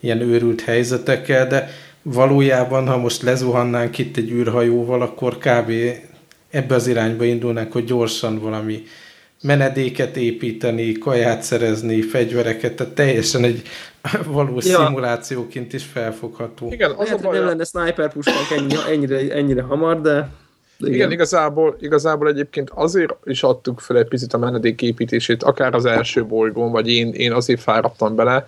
ilyen őrült helyzetekkel, de valójában, ha most lezuhannánk itt egy űrhajóval, akkor kb. ebbe az irányba indulnánk, hogy gyorsan valami menedéket építeni, kaját szerezni, fegyvereket, tehát teljesen egy [LAUGHS] valós ja. szimulációként is felfogható. Igen, az Lehet, a baj, nem lenne sniper puskánk ennyi, ennyire, ennyire hamar, de igen. igen, igazából, igazából egyébként azért is adtuk fel egy picit a menedéképítését, akár az első bolygón, vagy én, én azért fáradtam bele,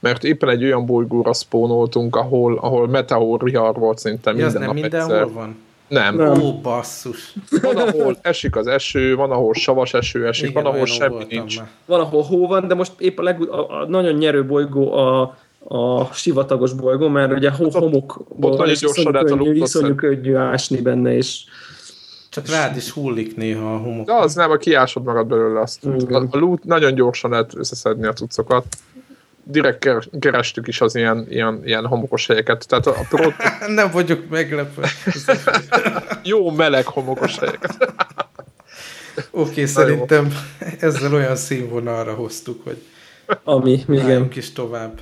mert éppen egy olyan bolygóra spónoltunk, ahol, ahol meteor vihar volt szinte minden ja, nem mindenhol egyszer. van? Nem. nem. Ó, basszus. Van, ahol esik az eső, van, ahol savas eső esik, Igen, van, ahol semmi nincs. Már. Van, ahol hó van, de most épp a, leg, a, a nagyon nyerő bolygó a, a sivatagos bolygó, mert ugye hát homokból ott nagyon gyorsan könnyű, iszonyú könnyű ásni benne, és csak rád is hullik néha a homok. De az nem, a kiásod magad belőle azt. A, a loot nagyon gyorsan lehet összeszedni a cuccokat direkt kerestük is az ilyen, ilyen, ilyen homokos helyeket. Tehát a pro... [LAUGHS] Nem vagyok meglepve. [LAUGHS] Jó meleg homokos helyeket. [LAUGHS] Oké, okay, szerintem jó. ezzel olyan színvonalra hoztuk, hogy ami, igen. is tovább.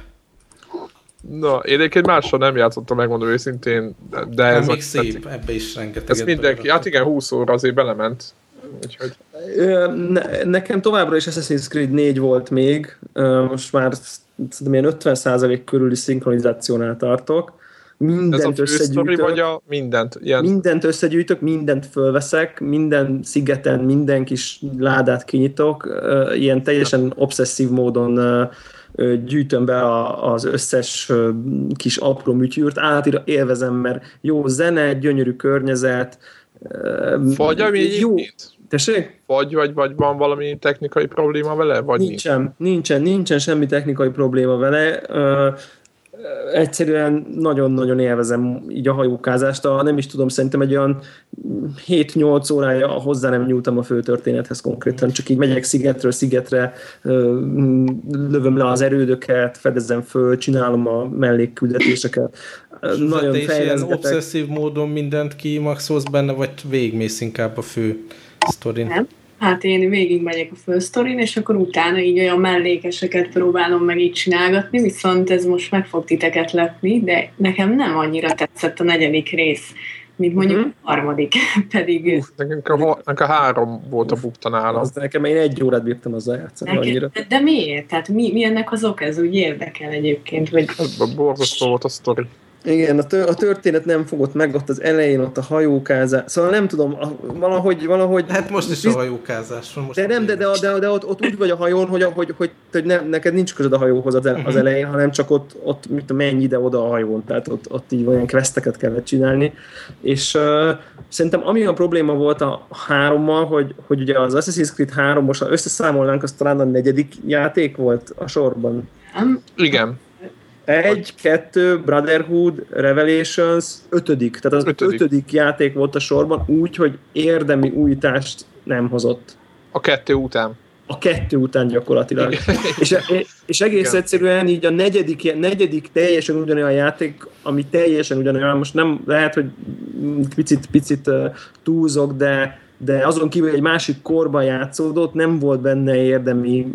Na, én egyébként mással nem játszottam, megmondom őszintén, de ez még a, szép, ebbe is rengeteg. Ez mindenki, hát igen, 20 óra azért belement. Úgyhogy... Ne, nekem továbbra is Assassin's Creed 4 volt még, most már szerintem ilyen 50% körüli szinkronizációnál tartok. Mindent Ez a összegyűjtök. vagy a mindent? Ilyen... Mindent összegyűjtök, mindent fölveszek, minden szigeten minden kis ládát kinyitok, ilyen teljesen obszesszív módon gyűjtöm be az összes kis apró műtyűrt, átira élvezem, mert jó zene, gyönyörű környezet, vagy ami jó, Tessék? Vagy, vagy, vagy van valami technikai probléma vele? Vagy nincsen, nincs? nincsen, nincsen semmi technikai probléma vele. Ö, egyszerűen nagyon-nagyon élvezem így a hajókázást. A, nem is tudom, szerintem egy olyan 7-8 órája hozzá nem nyúltam a főtörténethez konkrétan, csak így megyek szigetről szigetre, lövöm le az erődöket, fedezem föl, csinálom a mellékküldetéseket. Nagyon fejleszgetek. obszesszív módon mindent kimaxolsz benne, vagy végmész inkább a fő sztorin? Nem. Hát én végig megyek a fősztorin, és akkor utána így olyan mellékeseket próbálom meg így csinálgatni, viszont ez most meg fog titeket lepni, de nekem nem annyira tetszett a negyedik rész, mint mondjuk uh-huh. a harmadik, [LAUGHS] pedig... Uh, nekünk a, a három volt a bukta nálam. Az nekem én egy órát bírtam azzal játszani Nekem, annyira. De miért? Tehát mi, mi ennek az ok? Ez úgy érdekel egyébként. Vagy... Borzasztó volt a sztori. Igen, a, tör, a történet nem fogott meg ott az elején, ott a hajókázás. Szóval nem tudom, a, valahogy, valahogy... Hát most is biz... a hajókázás. Most de nem, de, de, de, de ott, ott, úgy vagy a hajón, hogy, hogy, hogy, hogy nem, neked nincs közöd a hajóhoz az, az elején, hanem csak ott, ott mit tudom, menj ide-oda a hajón. Tehát ott, ott így olyan questeket kellett csinálni. És uh, szerintem ami a probléma volt a hárommal, hogy, hogy ugye az Assassin's Creed 3 most ha összeszámolnánk, az talán a negyedik játék volt a sorban. Igen. Egy, kettő, Brotherhood, Revelations, ötödik. Tehát az ötödik. ötödik játék volt a sorban úgy, hogy érdemi újítást nem hozott. A kettő után. A kettő után gyakorlatilag. és, és egész Igen. egyszerűen így a negyedik, negyedik teljesen ugyanolyan játék, ami teljesen ugyanolyan, most nem lehet, hogy picit, picit túlzok, de de azon kívül egy másik korban játszódott, nem volt benne érdemi...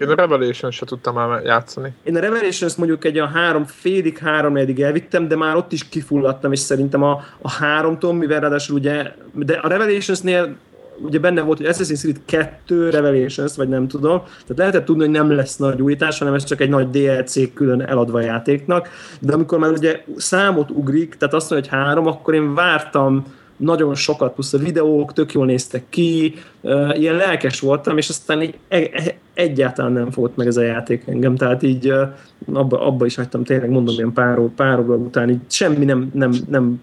Én a Revelation se tudtam már játszani. Én a Revelation-t mondjuk egy a három, félig három eddig elvittem, de már ott is kifulladtam, és szerintem a, a háromtól, mivel ráadásul ugye, de a Revelations-nél ugye benne volt, hogy Assassin's Creed 2 Revelations, vagy nem tudom, tehát lehetett tudni, hogy nem lesz nagy újítás, hanem ez csak egy nagy DLC külön eladva játéknak, de amikor már ugye számot ugrik, tehát azt mondja, hogy három, akkor én vártam nagyon sokat, plusz a videók tök jól néztek ki, ilyen lelkes voltam, és aztán így e, e, egyáltalán nem fogott meg ez a játék engem, tehát így abba, abba is hagytam tényleg, mondom, ilyen pár, pár óra után, így semmi nem, nem, nem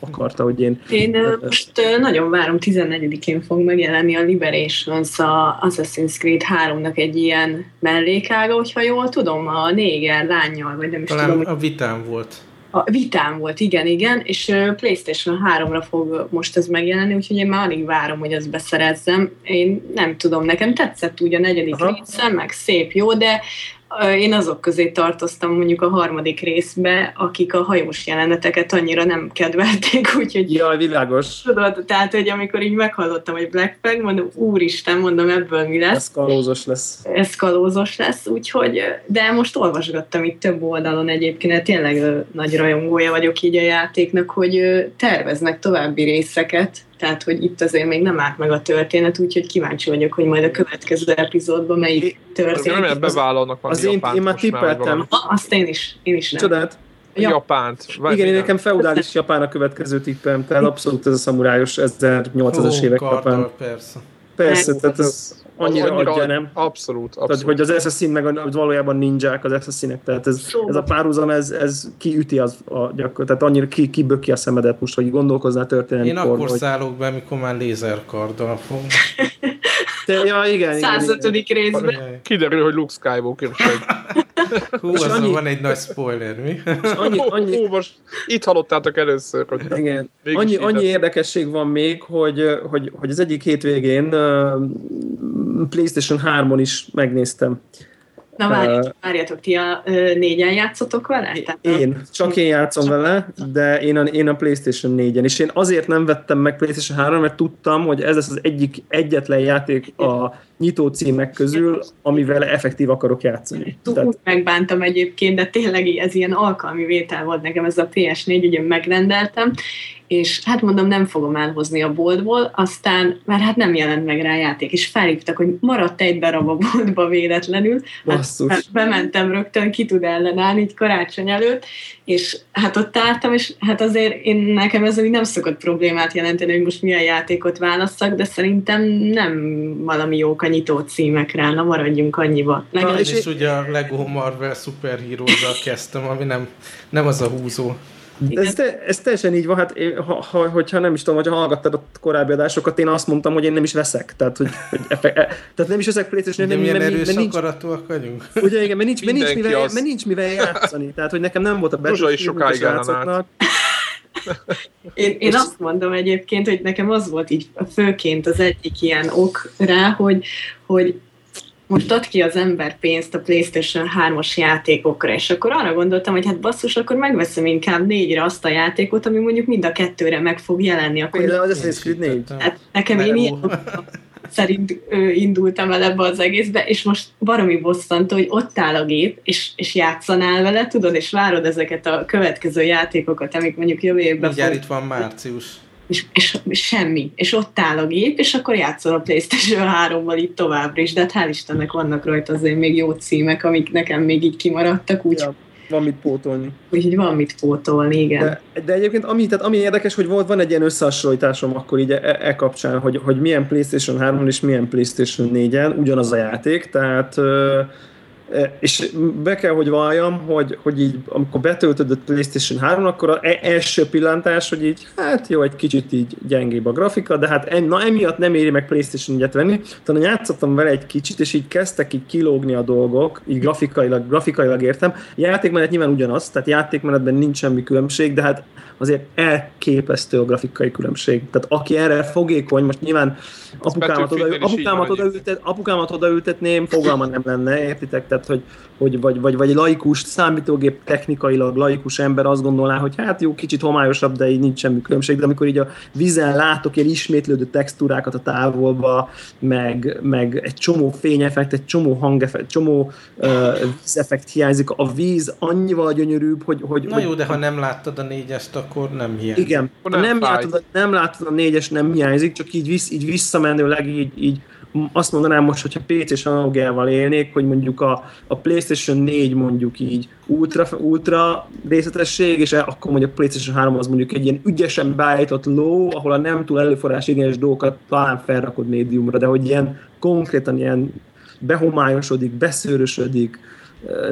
akarta, hogy én... Én most nagyon várom, 14-én fog megjelenni a Liberations, a Assassin's Creed 3-nak egy ilyen mellékága, hogyha jól tudom, a néger lányjal, vagy nem is Talán tudom. a vitám volt. A vitám volt, igen, igen, és PlayStation 3-ra fog most ez megjelenni, úgyhogy én már alig várom, hogy ezt beszerezzem. Én nem tudom, nekem tetszett úgy a negyedik része, meg szép, jó, de én azok közé tartoztam mondjuk a harmadik részbe, akik a hajós jeleneteket annyira nem kedvelték, [LAUGHS] úgyhogy... Jaj, világos. Tudod, tehát, hogy amikor így meghallottam, hogy Black Flag, mondom, úristen, mondom, ebből mi lesz. Ez kalózos lesz. Ez kalózos lesz, úgyhogy, de most olvasgattam itt több oldalon egyébként, mert tényleg nagy rajongója vagyok így a játéknak, hogy terveznek további részeket, tehát hogy itt azért még nem állt meg a történet, úgyhogy kíváncsi vagyok, hogy majd a következő epizódban melyik történik. Nem bevállalnak valami Az én, én már tippeltem. Azt én is, én is nem. Csodát? Ja. Japánt. Igen, én nekem feudális Japán a következő tippem, tehát abszolút ez a szamurájos 1800-as évek Japán. Persze. Persze, tehát ez annyira, annyira adja, nem? Abszolút, abszolút. Tehát, hogy az Assassin meg a, valójában ninják az Assassinek, tehát ez, ez a párhuzam, ez, ez kiüti az a gyakor, tehát annyira ki, kiböki a szemedet most, hogy gondolkoznál történelmi Én akkor hogy... szállok be, mikor már lézerkarddal fogom. [LAUGHS] Te, ja, igen, 105. igen, részben. Kiderül, hogy Luke Skywalker. Hú, az annyi... van egy nagy spoiler, mi? annyi, annyi... Hú, most itt hallottátok először, hogy Igen. Annyi, annyi érdekesség van még, hogy, hogy, hogy az egyik hétvégén uh, PlayStation 3-on is megnéztem Na várjátok, várjátok, ti a négyen játszotok vele? Tehát én, csak én játszom vele, de én a, én a PlayStation 4-en, és én azért nem vettem meg PlayStation 3 mert tudtam, hogy ez lesz az egyik egyetlen játék a nyitó címek közül, amivel effektív akarok játszani. Úgy Tehát... megbántam egyébként, de tényleg ez ilyen alkalmi vétel volt nekem, ez a PS4, ugye megrendeltem, és hát mondom, nem fogom elhozni a boltból, aztán, mert hát nem jelent meg rá játék, és felhívtak, hogy maradt egy darab a boltba véletlenül. Hát bementem rögtön, ki tud ellenállni így karácsony előtt, és hát ott álltam, és hát azért én nekem ez nem szokott problémát jelenteni, hogy most milyen játékot válasszak, de szerintem nem valami jók a nyitó címekre, na maradjunk annyiba. Na, és, és ugye a Lego Marvel Super kezdtem, ami nem, nem az a húzó. Ez, te, ez teljesen így van, hát ha, ha, hogyha nem is tudom, hogy hallgattad a korábbi adásokat, én azt mondtam, hogy én nem is veszek. Tehát, hogy, hogy efe, e, tehát nem is veszek playstation nem, milyen erős mert nincs, akaratúak vagyunk. Ugye igen, mert nincs, mert nincs, mivel, az... mert nincs mivel játszani. Tehát, hogy nekem nem volt a Zsuzsa is sokáig én, én azt mondom egyébként, hogy nekem az volt így főként az egyik ilyen ok rá, hogy, hogy most ad ki az ember pénzt a PlayStation 3-as játékokra, és akkor arra gondoltam, hogy hát basszus, akkor megveszem inkább négyre azt a játékot, ami mondjuk mind a kettőre meg fog jelenni. Akkor Például az Assassin's Creed 4. Hát nekem én ilyen [LAUGHS] szerint ö, indultam el ebbe az egészbe, és most baromi bosszantó, hogy ott áll a gép, és, és játszanál vele, tudod, és várod ezeket a következő játékokat, amik mondjuk jövő évben Mindjárt fog... itt van március. És, és, és semmi. És ott áll a gép, és akkor játszol a Playstation 3-val itt továbbra is, de hát hál' Istennek vannak rajta azért még jó címek, amik nekem még így kimaradtak, úgy ja, van mit pótolni. Úgyhogy van mit pótolni, igen. De, de egyébként ami, tehát ami érdekes, hogy volt, van egy ilyen összehasonlításom akkor így e, e kapcsán, hogy, hogy milyen Playstation 3 és milyen Playstation 4-en ugyanaz a játék, tehát és be kell, hogy valljam, hogy, hogy így, amikor betöltöd a PlayStation 3 akkor az e- első pillantás, hogy így, hát jó, egy kicsit így gyengébb a grafika, de hát en, na, emiatt nem éri meg PlayStation 4-et venni. Talán játszottam vele egy kicsit, és így kezdtek így kilógni a dolgok, így grafikailag, grafikailag értem. Játékmenet nyilván ugyanaz, tehát játékmenetben nincs semmi különbség, de hát azért elképesztő a grafikai különbség. Tehát aki erre fogékony, most nyilván apukámat, oda, apukámat, odaültet, apukámat odaültetném, fogalma nem lenne, értitek? Tehát, hogy, hogy vagy, vagy, vagy laikus, számítógép technikailag laikus ember azt gondolná, hogy hát jó, kicsit homályosabb, de így nincs semmi különbség, de amikor így a vízen látok ilyen ismétlődő textúrákat a távolba, meg, meg egy csomó fényeffekt, egy csomó hangeffekt, csomó uh, vízeffekt hiányzik, a víz annyival gyönyörűbb, hogy... hogy Na hogy, jó, de ha nem láttad a négyest, akkor nem hiányzik. Igen, nem, nem, látod, nem látod a négyes, nem hiányzik, csak így, vissz, így visszamenőleg így, így azt mondanám most, hogyha PC-s analogiával élnék, hogy mondjuk a, a PlayStation 4 mondjuk így ultra, ultra részletesség, és akkor mondjuk a PlayStation 3 az mondjuk egy ilyen ügyesen beállított ló, ahol a nem túl előforrás igényes dolgokat talán felrakod médiumra, de hogy ilyen konkrétan ilyen behomályosodik, beszőrösödik,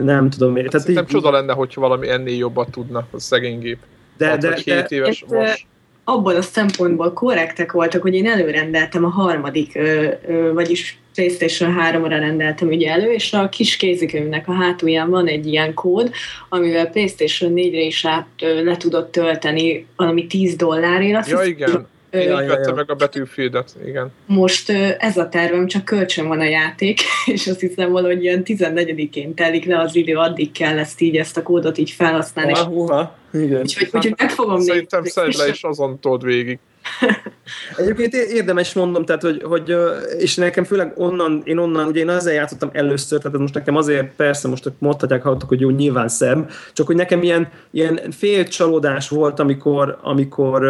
nem tudom miért. Tehát így, csoda lenne, hogyha valami ennél jobbat tudna a szegény gép. De, de, de, éves de, most abból a szempontból korrektek voltak, hogy én előrendeltem a harmadik, ö, ö, vagyis PlayStation 3-ra rendeltem ugye elő, és a kis kézikönyvnek a hátulján van egy ilyen kód, amivel PlayStation 4-re is át ö, le tudott tölteni valami 10 dollárért. ja, igen. Így Ja, ja, vette ja. meg a Battlefieldet, igen. Most ez a tervem, csak kölcsön van a játék, [LAUGHS] és azt hiszem valahogy ilyen 14-én telik le az idő, addig kell ezt így, ezt a kódot így felhasználni. Ah, uha, igen. Úgyhogy, úgyhogy meg fogom Szerintem nézni. szedd le, és azon told végig. [LAUGHS] Egyébként érdemes mondom, tehát, hogy, hogy és nekem főleg onnan, én onnan, ugye én azért játszottam először, tehát most nekem azért persze most mondhatják, hallottak, hogy jó, nyilván szebb, csak hogy nekem ilyen, ilyen fél csalódás volt, amikor, amikor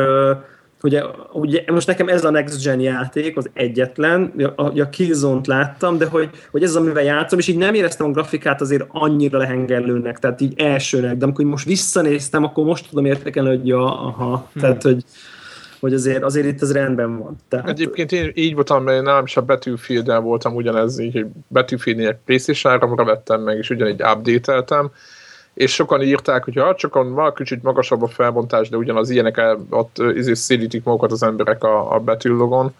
Ugye, ugye most nekem ez a Next Gen játék, az egyetlen, a, a Killzone-t láttam, de hogy, hogy ez az, amivel játszom, és így nem éreztem a grafikát azért annyira lehengerlőnek, tehát így elsőnek, de amikor most visszanéztem, akkor most tudom értékelni, hogy ja, aha, tehát hogy, hogy azért, azért itt ez rendben van. Tehát, Egyébként én így voltam, mert nálam is a battlefield voltam ugyanez, így, hogy Battlefield 4 PlayStation 3-ra vettem meg, és ugyanígy update és sokan írták, hogy ha csak van kicsit magasabb a felbontás, de ugyanaz ilyenek ott izé szédítik magukat az emberek a, a betűlogon,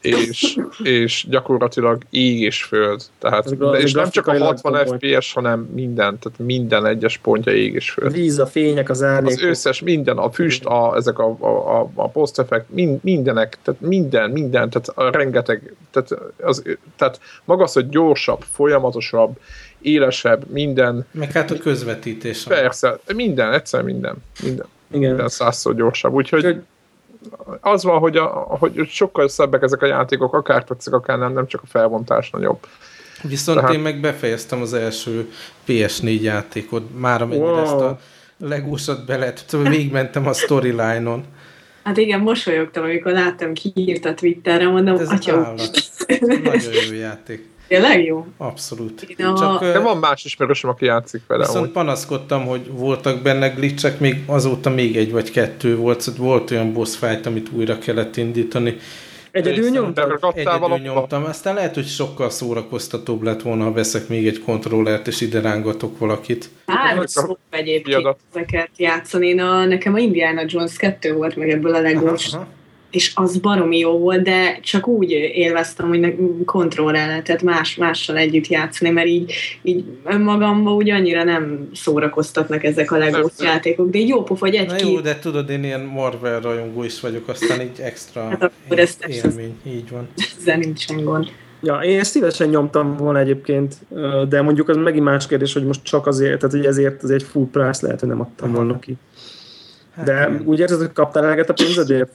és, [LAUGHS] és gyakorlatilag ég és föld. Tehát, Ez de, és nem csak a grafikailag 60 komoly. FPS, hanem minden, tehát minden egyes pontja ég és föld. víz, a fények, az árnyékok. Az összes, minden, a füst, a, ezek a, a, a, a post effect, mind, mindenek, tehát minden, minden, tehát a rengeteg, tehát, az, tehát maga az, hogy gyorsabb, folyamatosabb, élesebb, minden, Meg hát a közvetítés. persze, minden, egyszer minden, minden, Igen. minden százszor gyorsabb, úgyhogy az van, hogy, a, hogy sokkal szebbek ezek a játékok, akár tetszik, akár nem, nem csak a felbontás nagyobb. Viszont Tehát- én meg befejeztem az első PS4 játékot, már amennyire Wow. ezt a legósat be lehet, szóval végigmentem a storyline-on. Hát igen, mosolyogtam, amikor láttam, ki írt a Twitterre, mondom, Ez atya. [LAUGHS] Nagyon jó játék. Tényleg jó. Abszolút. Én a- Csak, De van más ismerősöm, aki játszik vele. Viszont Viszont... panaszkodtam, hogy voltak benne glitchek, még azóta még egy vagy kettő volt, szóval volt olyan boss fight, amit újra kellett indítani. egyedül? Ragadtál Egyedül valahova? nyomtam, aztán lehet, hogy sokkal szórakoztatóbb lett volna, ha veszek még egy kontrollert, és ide rángatok valakit. A szó egyébként ezeket játszani. Én a, nekem a Indiana Jones 2 volt meg ebből a legós, Aha. És az baromi jó volt, de csak úgy élveztem, hogy ne- kontrollrel lehetett más, mással együtt játszani, mert így, így önmagamban úgy annyira nem szórakoztatnak ezek a legós játékok, de így jó pofa, hogy Na egy-két jó, de tudod, én ilyen Marvel rajongó is vagyok, aztán így extra Hát akkor ezt- ezt- élmény, így van. [LAUGHS] ezzel nincsen gond. Ja, én ezt szívesen nyomtam volna egyébként, de mondjuk az megint más kérdés, hogy most csak azért, tehát hogy ezért az egy full price lehet, hogy nem adtam volna ki. Hát, De úgy érzed, hogy kaptál eleget a pénzedért?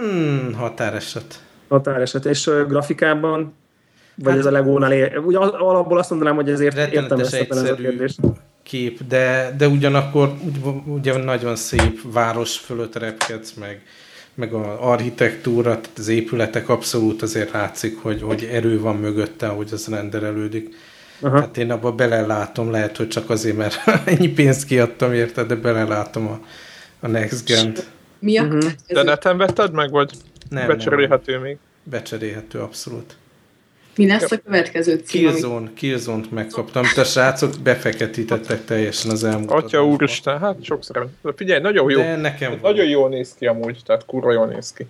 Hmm, határeset. Határeset. És ö, grafikában? Vagy Hát- ez a Legónál ér? Ugye al- alapból azt mondanám, hogy ezért értem ezt ez a kérdést. kép, de, de ugyanakkor ugy- ugye nagyon szép város fölött repkedsz, meg, meg a architektúra, tehát az épületek abszolút azért látszik, hogy, hogy erő van mögötte, hogy az renderelődik. Aha. Hát én abba belelátom, lehet, hogy csak azért, mert [LAUGHS] ennyi pénzt kiadtam érte, de belelátom a, a Next Gen-t. Mi a Mhm. De neten vetted meg, vagy Nem, nem, becserélhető még? becserélhető abszolút. Mi lesz a következő cím? Killzone, Killzone-t megkaptam, de a srácok befeketítettek teljesen az elmúlt Atya úristen, hát sokszor. De figyelj, nagyon jó. De nekem. Nagyon jól néz ki amúgy, tehát kurva jól néz ki.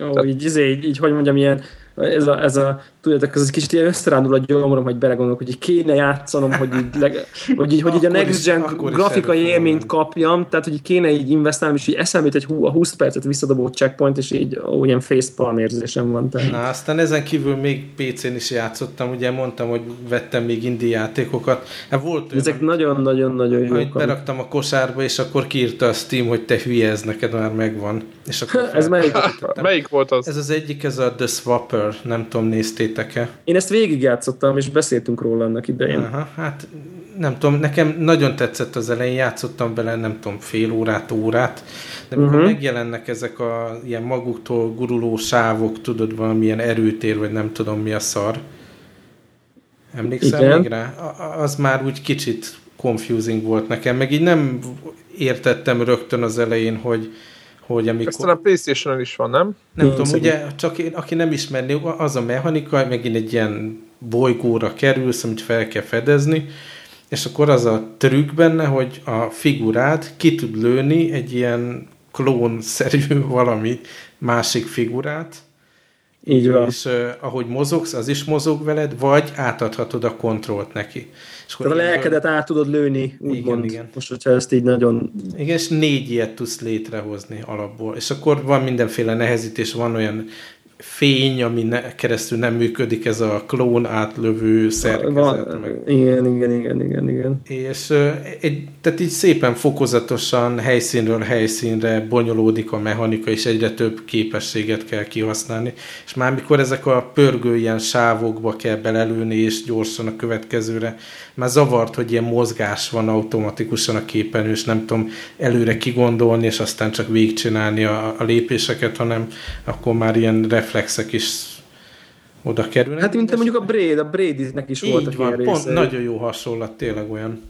Ó, így, izé, így, így, hogy mondjam, ilyen, ez a, ez a tudjátok, ez egy kicsit ilyen összerándul a gyomrom, hogy belegondolok, hogy így kéne játszanom, hogy így, leg, [LAUGHS] hogy így, hogy így a Next Gen grafikai élményt kapjam, tehát hogy így kéne így investálnom, és így eszembe egy hú, a 20 percet visszadobó checkpoint, és így ó, ilyen facepalm érzésem van. Tehát. Na, aztán ezen kívül még PC-n is játszottam, ugye mondtam, hogy vettem még indie játékokat. Hát volt Ezek nagyon-nagyon-nagyon amit jók. amik- beraktam a kosárba, és akkor kiírta a Steam, hogy te hülye, ez neked már megvan. És akkor [LAUGHS] Ez melyik? Melyik volt az? Ez az egyik, ez a The Swapper, nem tudom, néztétek-e? Én ezt végigjátszottam, és beszéltünk róla annak idején. Aha, hát nem tudom, nekem nagyon tetszett az elején, játszottam vele, nem tudom, fél órát, órát, de amikor Mhm. uh-huh. megjelennek ezek a ilyen maguktól guruló sávok, tudod, valamilyen erőtér, vagy nem tudom mi a szar. Emlékszel Igen. még rá? Az már úgy kicsit confusing volt nekem, meg így nem értettem rögtön az elején, hogy, hogy amikor... Ezt a Playstation-on is van, nem? Nem Nincs tudom, egy- ugye, csak én, aki nem ismerné, az a mechanika, hogy megint egy ilyen bolygóra kerülsz, amit fel kell fedezni, és akkor az a trükk benne, hogy a figurát ki tud lőni egy ilyen klónszerű [LAUGHS] valami másik figurát, Így van. És uh, ahogy mozogsz, az is mozog veled, vagy átadhatod a kontrollt neki. És Tehát a lelkedet át tudod lőni, úgymond. Igen, igen. Most, hogyha ezt így nagyon... Igen, és négy ilyet tudsz létrehozni alapból. És akkor van mindenféle nehezítés, van olyan fény, ami ne, keresztül nem működik, ez a klón átlövő szerkezet. Van, meg. Igen, igen, igen, igen, igen. És egy, tehát így szépen fokozatosan helyszínről helyszínre bonyolódik a mechanika, és egyre több képességet kell kihasználni. És már mikor ezek a pörgő ilyen sávokba kell belelőni, és gyorsan a következőre, már zavart, hogy ilyen mozgás van automatikusan a képen, és nem tudom előre kigondolni, és aztán csak végigcsinálni a, a lépéseket, hanem akkor már ilyen reflexek is oda kerülnek. Hát mint mondjuk a Braid, a Bradynek is voltak van, ilyen pont, Nagyon jó hasonlat, tényleg olyan.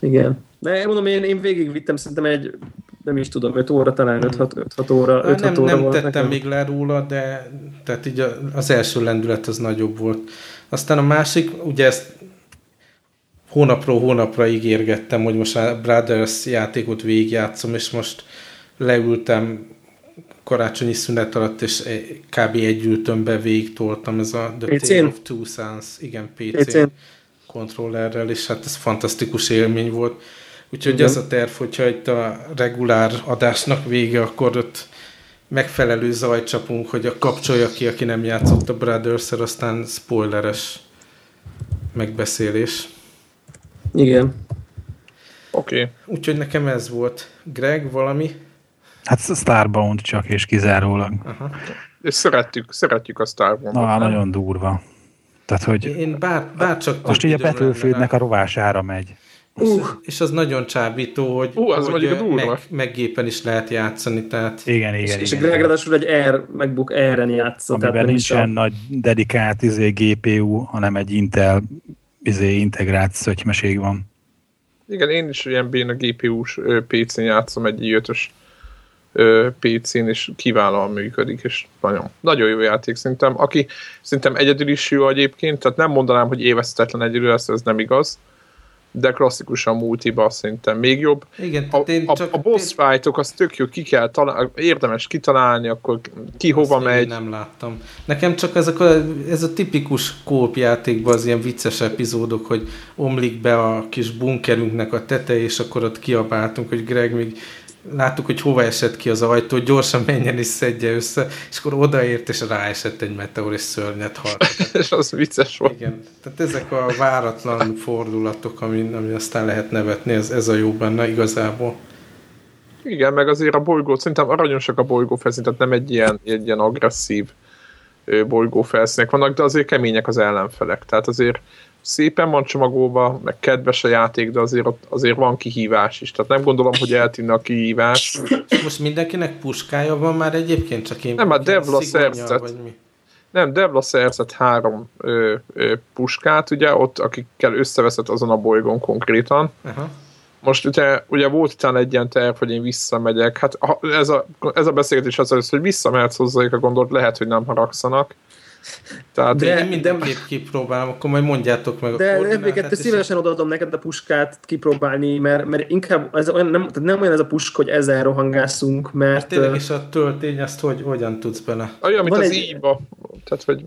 Igen. De mondom, én, én végigvittem szerintem egy, nem is tudom, 5 óra, talán 5-6 óra. 5 nem, óra nem tettem nekem. még le róla, de tehát így az első lendület az nagyobb volt. Aztán a másik, ugye ezt hónapról hónapra ígérgettem, hogy most a Brothers játékot végigjátszom, és most leültem karácsonyi szünet alatt, és kb. egy ültömbe végigtoltam ez a The Tale of Two Sons, igen, PC PC kontrollerrel, és hát ez fantasztikus élmény volt. Úgyhogy igen. az a terv, hogyha itt a regulár adásnak vége, akkor ott megfelelő zajt csapunk, hogy a kapcsolja ki, aki nem játszott a brothers aztán spoileres megbeszélés. Igen. Oké. Okay. Úgyhogy nekem ez volt. Greg, valami? Hát Starbound csak és kizárólag. Aha. És szeretjük, szeretjük a Starbound. Na, nagyon durva. Tehát, hogy Én bár, bár csak most így a Battlefieldnek a rovására megy. Uh. És az nagyon csábító, hogy, uh, az hogy meg, meg gépen is lehet játszani. Tehát... Igen, igen. És, igen, és Greg ráadásul egy Air, MacBook Air-en játszott. Amiben nincsen a... nagy dedikált izé, GPU, hanem egy Intel izé, integrált szötymeség van. Igen, én is ilyen béna GPU-s PC-n játszom egy i PC-n, és kiválóan működik, és nagyon, nagyon jó játék szerintem. Aki szerintem egyedül is jó egyébként, tehát nem mondanám, hogy évesztetlen egyedül lesz, ez nem igaz, de klasszikusan multiba szerintem még jobb. Igen, a, én a, csak a boss én... fightok az tök jó, ki kell találni, érdemes kitalálni, akkor ki hova Azt megy. nem láttam. Nekem csak ezek a, ez a tipikus kópjátékban az ilyen vicces epizódok, hogy omlik be a kis bunkerünknek a teteje, és akkor ott kiabáltunk, hogy Greg még láttuk, hogy hova esett ki az ajtó, gyorsan menjen és szedje össze, és akkor odaért, és ráesett egy meteor, és szörnyet halt. [LAUGHS] és az vicces volt. Igen, tehát ezek a váratlan fordulatok, ami, ami aztán lehet nevetni, ez, ez a jó benne igazából. Igen, meg azért a bolygó, szerintem aranyosak a bolygó felszín, tehát nem egy ilyen, egy ilyen agresszív bolygó felszínek vannak, de azért kemények az ellenfelek. Tehát azért szépen van csomagolva, meg kedves a játék, de azért, azért van kihívás is. Tehát nem gondolom, hogy eltűnne a kihívás. Most mindenkinek puskája van már egyébként, csak én... Nem, a Devla szerzett. Nem, Devla szerzett három ö, ö, puskát, ugye, ott akikkel összeveszett azon a bolygón konkrétan. Uh-huh. Most ugye, ugye volt utána egy ilyen terv, hogy én visszamegyek. Hát ez a, ez a beszélgetés az, hogy visszamehetsz hozzájuk a gondolt, lehet, hogy nem haragszanak. Tehát de, én mindenképp kipróbálom, akkor majd mondjátok meg de a De szívesen odaadom neked a puskát kipróbálni, mert, mert inkább ez olyan, nem, tehát nem olyan ez a pusk, hogy ezzel rohangászunk, mert... Hát tényleg is a töltény, ezt hogy, hogyan tudsz bele? Olyan, mint az egy... íba. Tehát, hogy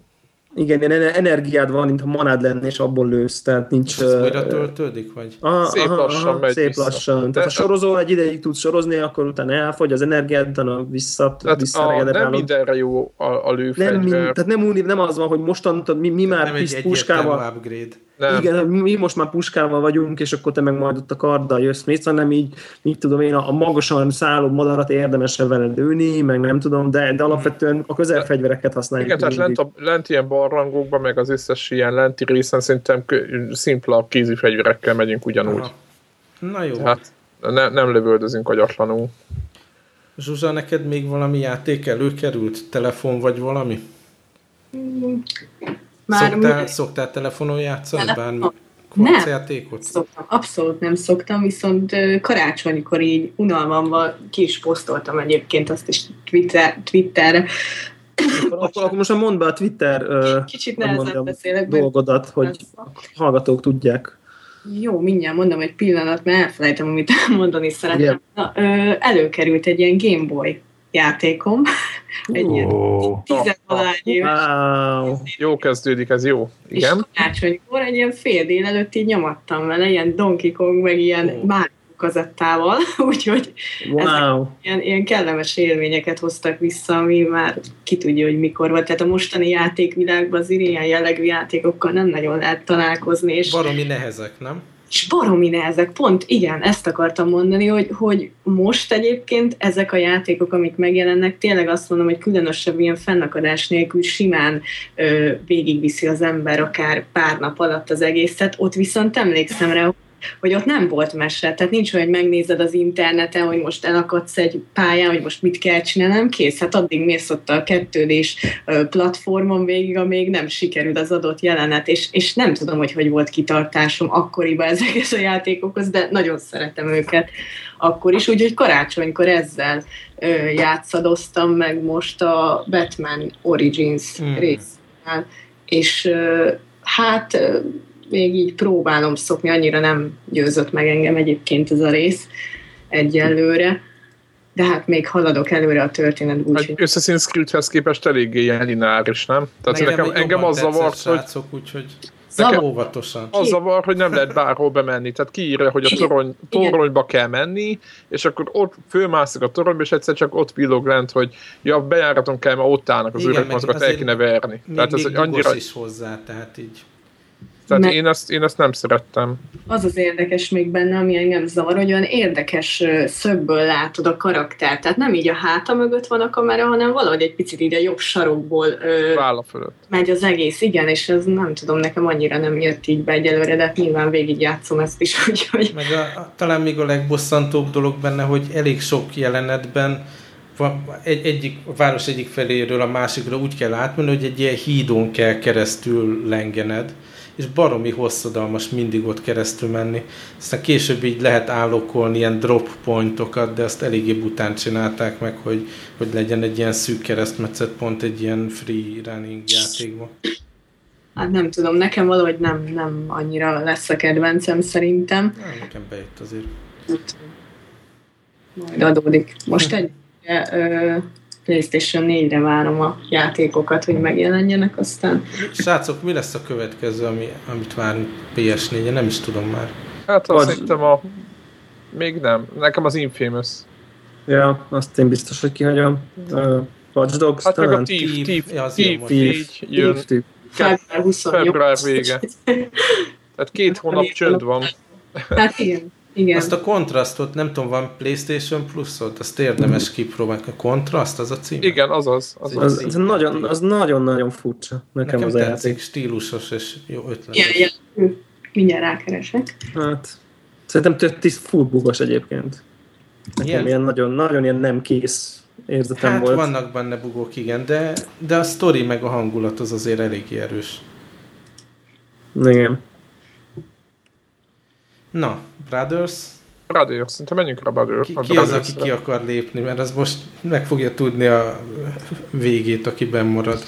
igen, ilyen energiád van, mintha manád lenne, és abból lősz, tehát nincs... És ez újra töltődik, vagy? Aha, szép aha, lassan aha, megy Szép vissza. lassan. Tehát ha sorozol, egy ideig tudsz sorozni, akkor utána elfogy az energiád, utána vissza, visszaregeded Nem mindenre jó a, a lőfegyver. Nem, tehát nem, nem az van, hogy mostan mi, mi már egy puskával... upgrade. Nem. Igen, mi most már puskával vagyunk, és akkor te meg majd ott a karddal jössz mész, hanem így, így tudom én, a magasan szálló madarat érdemes vele lőni, meg nem tudom, de, de alapvetően a közelfegyvereket használjuk. Igen, tehát lent, a, lent ilyen barlangokban, meg az összes ilyen lenti részen szerintem szimpla kézi fegyverekkel megyünk ugyanúgy. Aha. Na jó. Tehát ne, nem lövöldözünk agyatlanul. Zsuzsa, neked még valami játék előkerült? Telefon vagy valami? Már szoktál, mi... szoktál telefonon játszani? Telefon. Bármi nem, játékot? szoktam, abszolút nem szoktam, viszont karácsonykor így unalmamban ki is posztoltam egyébként azt is Twitter, Twitterre. Akkor, akkor most mondd be a Twitter Kicsit nehezen beszélek. dolgodat, hogy hallgatók tudják. Jó, mindjárt mondom egy pillanat, mert elfelejtem, amit [LAUGHS] mondani szeretném. Yeah. Na, ö, előkerült egy ilyen Game Boy játékom. Egy ilyen tizenvalány éves Wow. Jó kezdődik, ez jó. Igen. És karácsonykor egy ilyen fél délelőtt így nyomattam vele, ilyen Donkey Kong, meg ilyen Ó. Mario kazettával, [LAUGHS] úgyhogy Wow. ilyen, ilyen kellemes élményeket hoztak vissza, ami már ki tudja, hogy mikor volt. Tehát a mostani játékvilágban az ilyen jellegű játékokkal nem nagyon lehet találkozni, és Baromi nehezek, nem? És baromi nehezek, pont igen, ezt akartam mondani, hogy, hogy most egyébként ezek a játékok, amik megjelennek, tényleg azt mondom, hogy különösebb ilyen fennakadás nélkül simán ö, végigviszi az ember akár pár nap alatt az egészet, ott viszont emlékszem rá, hogy ott nem volt mese, tehát nincs olyan, hogy megnézed az interneten, hogy most elakadsz egy pályán, hogy most mit kell csinálnom, kész, hát addig mész ott a kettődés platformon végig, amíg nem sikerül az adott jelenet, és, és nem tudom, hogy hogy volt kitartásom akkoriban ezekhez a játékokhoz, de nagyon szeretem őket akkor is, úgyhogy karácsonykor ezzel ö, játszadoztam meg most a Batman Origins Hmm. mm. részével, és ö, hát még így próbálom szokni, annyira nem győzött meg engem egyébként ez a rész egyelőre, de hát még haladok előre a történetből, Egy úgyhogy Assassin's Creed-hez képest eléggé ilyen lineáris, nem? Tehát nekem, még engem az zavart, hogy Srácok, úgyhogy Zavar- óvatosan. az zavar, hogy nem lehet bárhol bemenni. Tehát kiírja, hogy a torony, toronyba kell menni, és akkor ott fölmászik a toronyba, és egyszer csak ott villog lent, hogy ja, bejáraton kell, mert ott állnak az meg mozgat, el kéne verni. Még, Tehát ez még annyira... is hozzá, tehát így. Tehát én ezt, én ezt nem szerettem. az az érdekes még benne, ami engem zavar, hogy olyan érdekes szögből látod a karaktert. Tehát nem így a háta mögött van a kamera, hanem valahogy egy picit így a jobb sarokból ö, Válla fölött. megy az egész. Igen, és ez nem tudom, nekem annyira nem jött így be egyelőre, de hát nyilván végigjátszom ezt is, [LAUGHS] úgyhogy Meg a, a, talán még a legbosszantóbb dolog benne, hogy elég sok jelenetben egy, egyik, a város egyik feléről a másikra úgy kell átmenni, hogy egy ilyen hídon kell keresztül lengened, és baromi hosszadalmas mindig ott keresztül menni. Aztán később így lehet állokolni ilyen drop pointokat, de azt eléggé bután csinálták meg, hogy, hogy legyen egy ilyen szűk keresztmetszet pont egy ilyen free running játékban. hát nem tudom, nekem valahogy nem, nem annyira lesz a kedvencem szerintem. Na, nekem bejött azért. Majd adódik. Most egy ö, PlayStation 4-re várom a játékokat, hogy megjelenjenek, aztán Srácok, mi lesz a következő, ami, amit várunk PS4-en? Nem is tudom már. Hát azt Vagy- hittem a... Még nem. Nekem az Infamous. Ja, azt én biztos, hogy kihagyom. Uh, Watch Dogs Hát meg a talán. Thief, Thief, Thief, így jön. Thief, Thief. február 28. Február vége. Tehát két hónap csönd van. Hát igen, igen. Azt a kontrasztot, nem tudom, van PlayStation Plus-ot? Azt érdemes kipróbálni. A kontraszt, az a cím? Igen, azaz. azaz. Az, az, nagyon, az nagyon-nagyon furcsa nekem, Nekem az tetszik, játék. stílusos és jó ötlet. Ilyen jellegű. Mindjárt rákeresek. Hát, szerintem több tíz full bugos egyébként. Nekem Ilyen? ilyen nagyon, nagyon ilyen nem kész érzetem Hát volt. vannak benne bugók, igen, de, de a sztori meg a hangulat az azért elég erős. Igen. Na, Brothers, Brothers, szerintem menjünk rá Brothers. ki, a ki az, aki ki akar lépni, mert az most meg fogja tudni a végét, aki marad.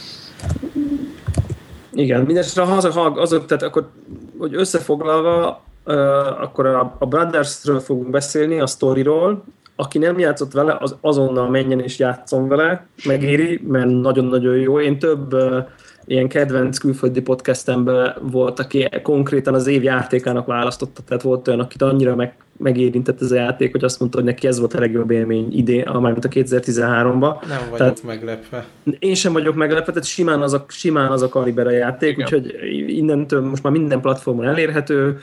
Igen, mindestre ha azok, azok, tehát akkor, hogy összefoglalva, uh, akkor a, a Brothersről fogunk beszélni, a sztoriról, aki nem játszott vele, az azonnal menjen és játszon vele, megéri, mert nagyon-nagyon jó. Én több ilyen kedvenc külföldi podcastemben volt, aki konkrétan az év játékának választotta, tehát volt olyan, akit annyira meg, megérintett ez a játék, hogy azt mondta, hogy neki ez volt a legjobb élmény idén, mármint a 2013-ban. Nem vagyok Tehát- meglepve. Én sem vagyok meglepve, tehát simán az a, simán az a kaliber a játék, Igen. úgyhogy innentől most már minden platformon elérhető,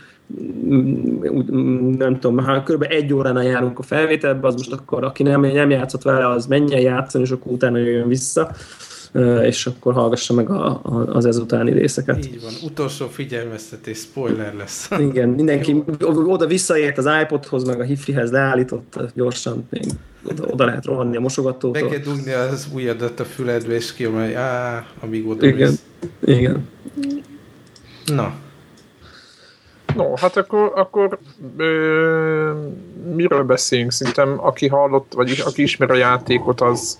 Mm, mm, nem tudom, ha kb. egy óránál járunk a felvételbe, az most akkor, aki nem, nem játszott vele, az menjen játszani, és akkor utána jöjjön vissza, és akkor hallgassa meg a, a, az ezutáni részeket. Így van. Utolsó figyelmeztetés, spoiler lesz. [LAUGHS] Igen, mindenki oda visszaért az iPodhoz, meg a hifihez leállított gyorsan, még oda, oda lehet rohanni a Be mosogatótól. kell dugni az ujjadat a füledbe, és kiemelni, á, amíg oda Igen. mész. Igen. Na, No, hát akkor, akkor ö, miről beszélünk? Szerintem aki hallott, vagy aki ismer a játékot, az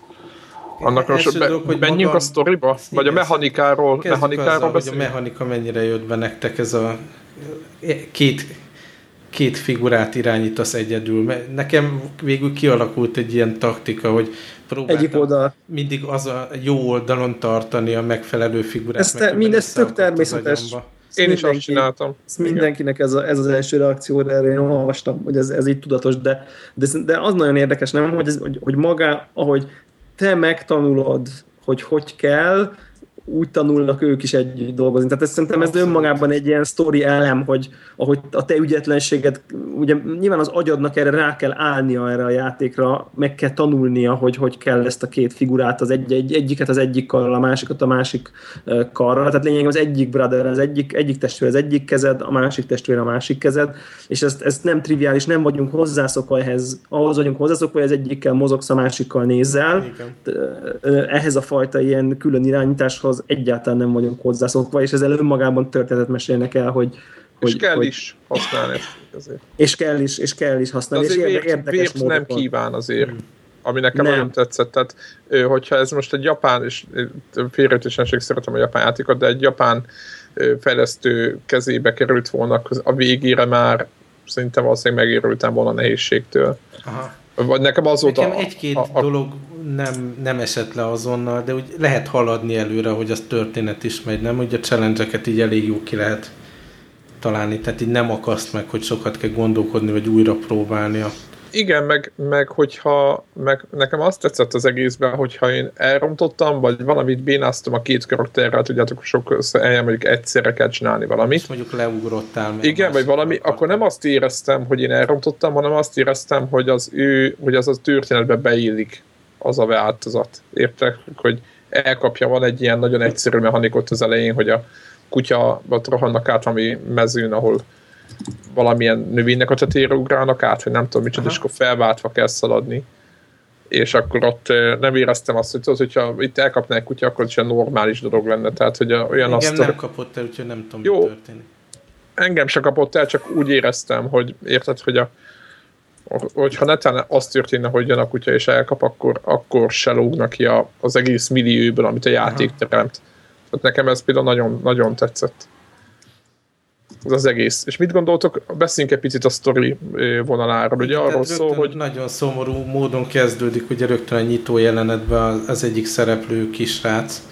annak Első most be, dolog, hogy menjünk maga- a sztoriba? Vagy a mechanikáról, mechanikáról azzal, hogy a mechanika mennyire jött be nektek ez a két két figurát irányítasz egyedül. Nekem végül kialakult egy ilyen taktika, hogy próbáltam Egyik oldal. mindig az a jó oldalon tartani a megfelelő figurát. Ez te- mindez tök természetes. agyamba. Én is azt csináltam. Ez mindenkinek ez, a, ez az első reakció, de erre én olvastam, hogy ez, ez így tudatos, de, de, de az nagyon érdekes, nem, hogy, ez, hogy, hogy maga, ahogy te megtanulod, hogy hogy kell, úgy tanulnak ők is együtt dolgozni. Tehát ez szerintem ez önmagában egy ilyen sztori elem, hogy ahogy a te ügyetlenséged, ugye nyilván az agyadnak erre rá kell állnia erre a játékra, meg kell tanulnia, hogy hogy kell ezt a két figurát, az egy, egy, egyiket az egyik karral, a másikat a másik karral. Tehát lényegében az egyik brother, az egyik, egyik testvér az egyik kezed, a másik testvér a másik kezed, és ezt, ezt nem triviális, nem vagyunk hozzászokva ehhez, ahhoz vagyunk hozzászokva, hogy az egyikkel mozogsz, a másikkal nézel, Igen. Ehhez a fajta ilyen külön irányításhoz egyáltalán nem vagyunk hozzászokva, és ezzel önmagában történetet mesélnek el, hogy, És hogy, kell hogy, is használni ezt azért. És kell is, és kell is De használni. és azért vért, érdekes vért nem kíván azért. Ami nekem Nem. nagyon tetszett. Tehát, hogyha ez most egy japán, és félreértésenség szeretem a japán játékot, de egy japán fejlesztő kezébe került volna a végére már szerintem valószínűleg megérültem volna a nehézségtől. Aha. Vagy nekem az volt Nekem egy-két a, a, dolog nem, nem esett le azonnal, de úgy lehet haladni előre, hogy az történet is megy, nem? Hogy a challenge így elég jó ki lehet találni, tehát így nem akaszt meg, hogy sokat kell gondolkodni, vagy újra próbálnia. Igen, meg, meg hogyha meg nekem azt tetszett az egészben, hogyha én elrontottam, vagy valamit bénáztam a két karakterrel, tudjátok, sok helyen mondjuk egyszerre kell csinálni valamit. És mondjuk leugrottál. mert Igen, vagy valami, másiknak akkor nem azt éreztem, hogy én elrontottam, hanem azt éreztem, hogy az ő, hogy az a történetbe beillik az a változat. Értek? Hogy elkapja, van egy ilyen nagyon egyszerű mechanikot az elején, hogy a kutya rohannak át valami mezőn, ahol valamilyen növénynek a tetére ugrálnak át, hogy nem tudom micsoda, Aha. és akkor felváltva kell szaladni. És akkor ott nem éreztem azt, hogy tudod, hogyha itt elkapná egy kutya, akkor is egy normális dolog lenne. Tehát, hogy a- olyan Igen, azt nem kapott el, úgyhogy nem tudom, Jó. mi történik. engem se kapott el, csak úgy éreztem, hogy érted, hogy a, hogyha netán az történne, hogy jön a kutya és elkap, akkor, akkor se lógnak ki a, az egész millióből, amit a játék teremt. Tehát nekem ez például nagyon, nagyon tetszett. Ez az egész. És mit gondoltok? Beszéljünk egy picit a sztori vonaláról. Ugye arról rögtön hogy Nagyon szomorú módon kezdődik, ugye rögtön a nyitó jelenetben az, az egyik szereplő kisrác,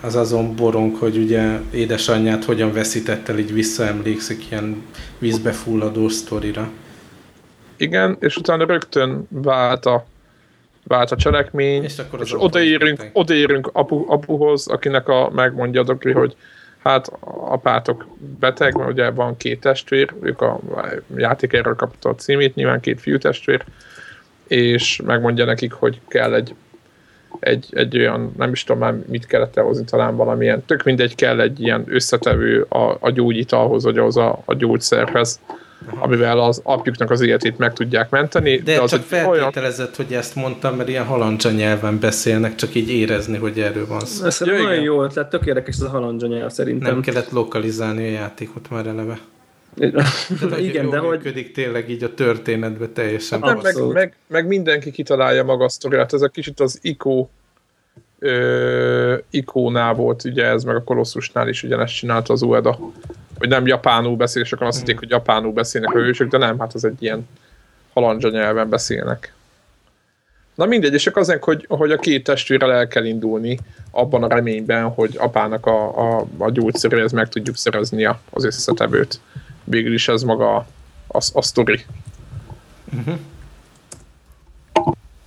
az azon borong, hogy ugye édesanyját hogyan veszített el, így visszaemlékszik ilyen vízbe fulladó sztorira. Igen, és utána rögtön vált a, vált a cselekmény, És akkor és odaérünk, odaérünk apu, apuhoz, akinek a, megmondja a dokri, hogy hát apátok beteg, mert ugye van két testvér, ők a játék erről kapta a címét, nyilván két fiú testvér, és megmondja nekik, hogy kell egy, egy, egy olyan, nem is tudom már mit kellett elhozni, talán valamilyen, tök mindegy, kell egy ilyen összetevő a, a gyógyitalhoz, vagy az a, a gyógyszerhez, amivel az apjuknak az életét meg tudják menteni. De, az csak egy olyan, feltételezett, hogy ezt mondtam, mert ilyen halandzsa nyelven beszélnek, csak így érezni, hogy erről van szó. Ez Ja, nagyon igen. jó ötlet, tök érdekes ez a halandzsa nyelv Nem szerintem. kellett lokalizálni a játékot már eleve. [LAUGHS] Tehát, Igen, de hogy működik tényleg így a történetbe teljesen. Nem, meg, meg, meg mindenki kitalálja maga a sztoriát. Ez a kicsit az ö, ikónál volt, ugye ez meg a Kolosszusnál is ugyanezt csinálta az Ueda. Hogy nem japánul beszél, és akkor azt hitték, hogy japánul beszélnek a hősök, de nem, hát az egy ilyen halandzsa nyelven beszélnek. Na mindegy, és akkor azért, hogy, hogy a két testvérrel el kell indulni abban a reményben, hogy apának a, a, a gyógyszeréhez meg tudjuk szerezni az összetevőt. Végül is ez maga a, a, a sztori.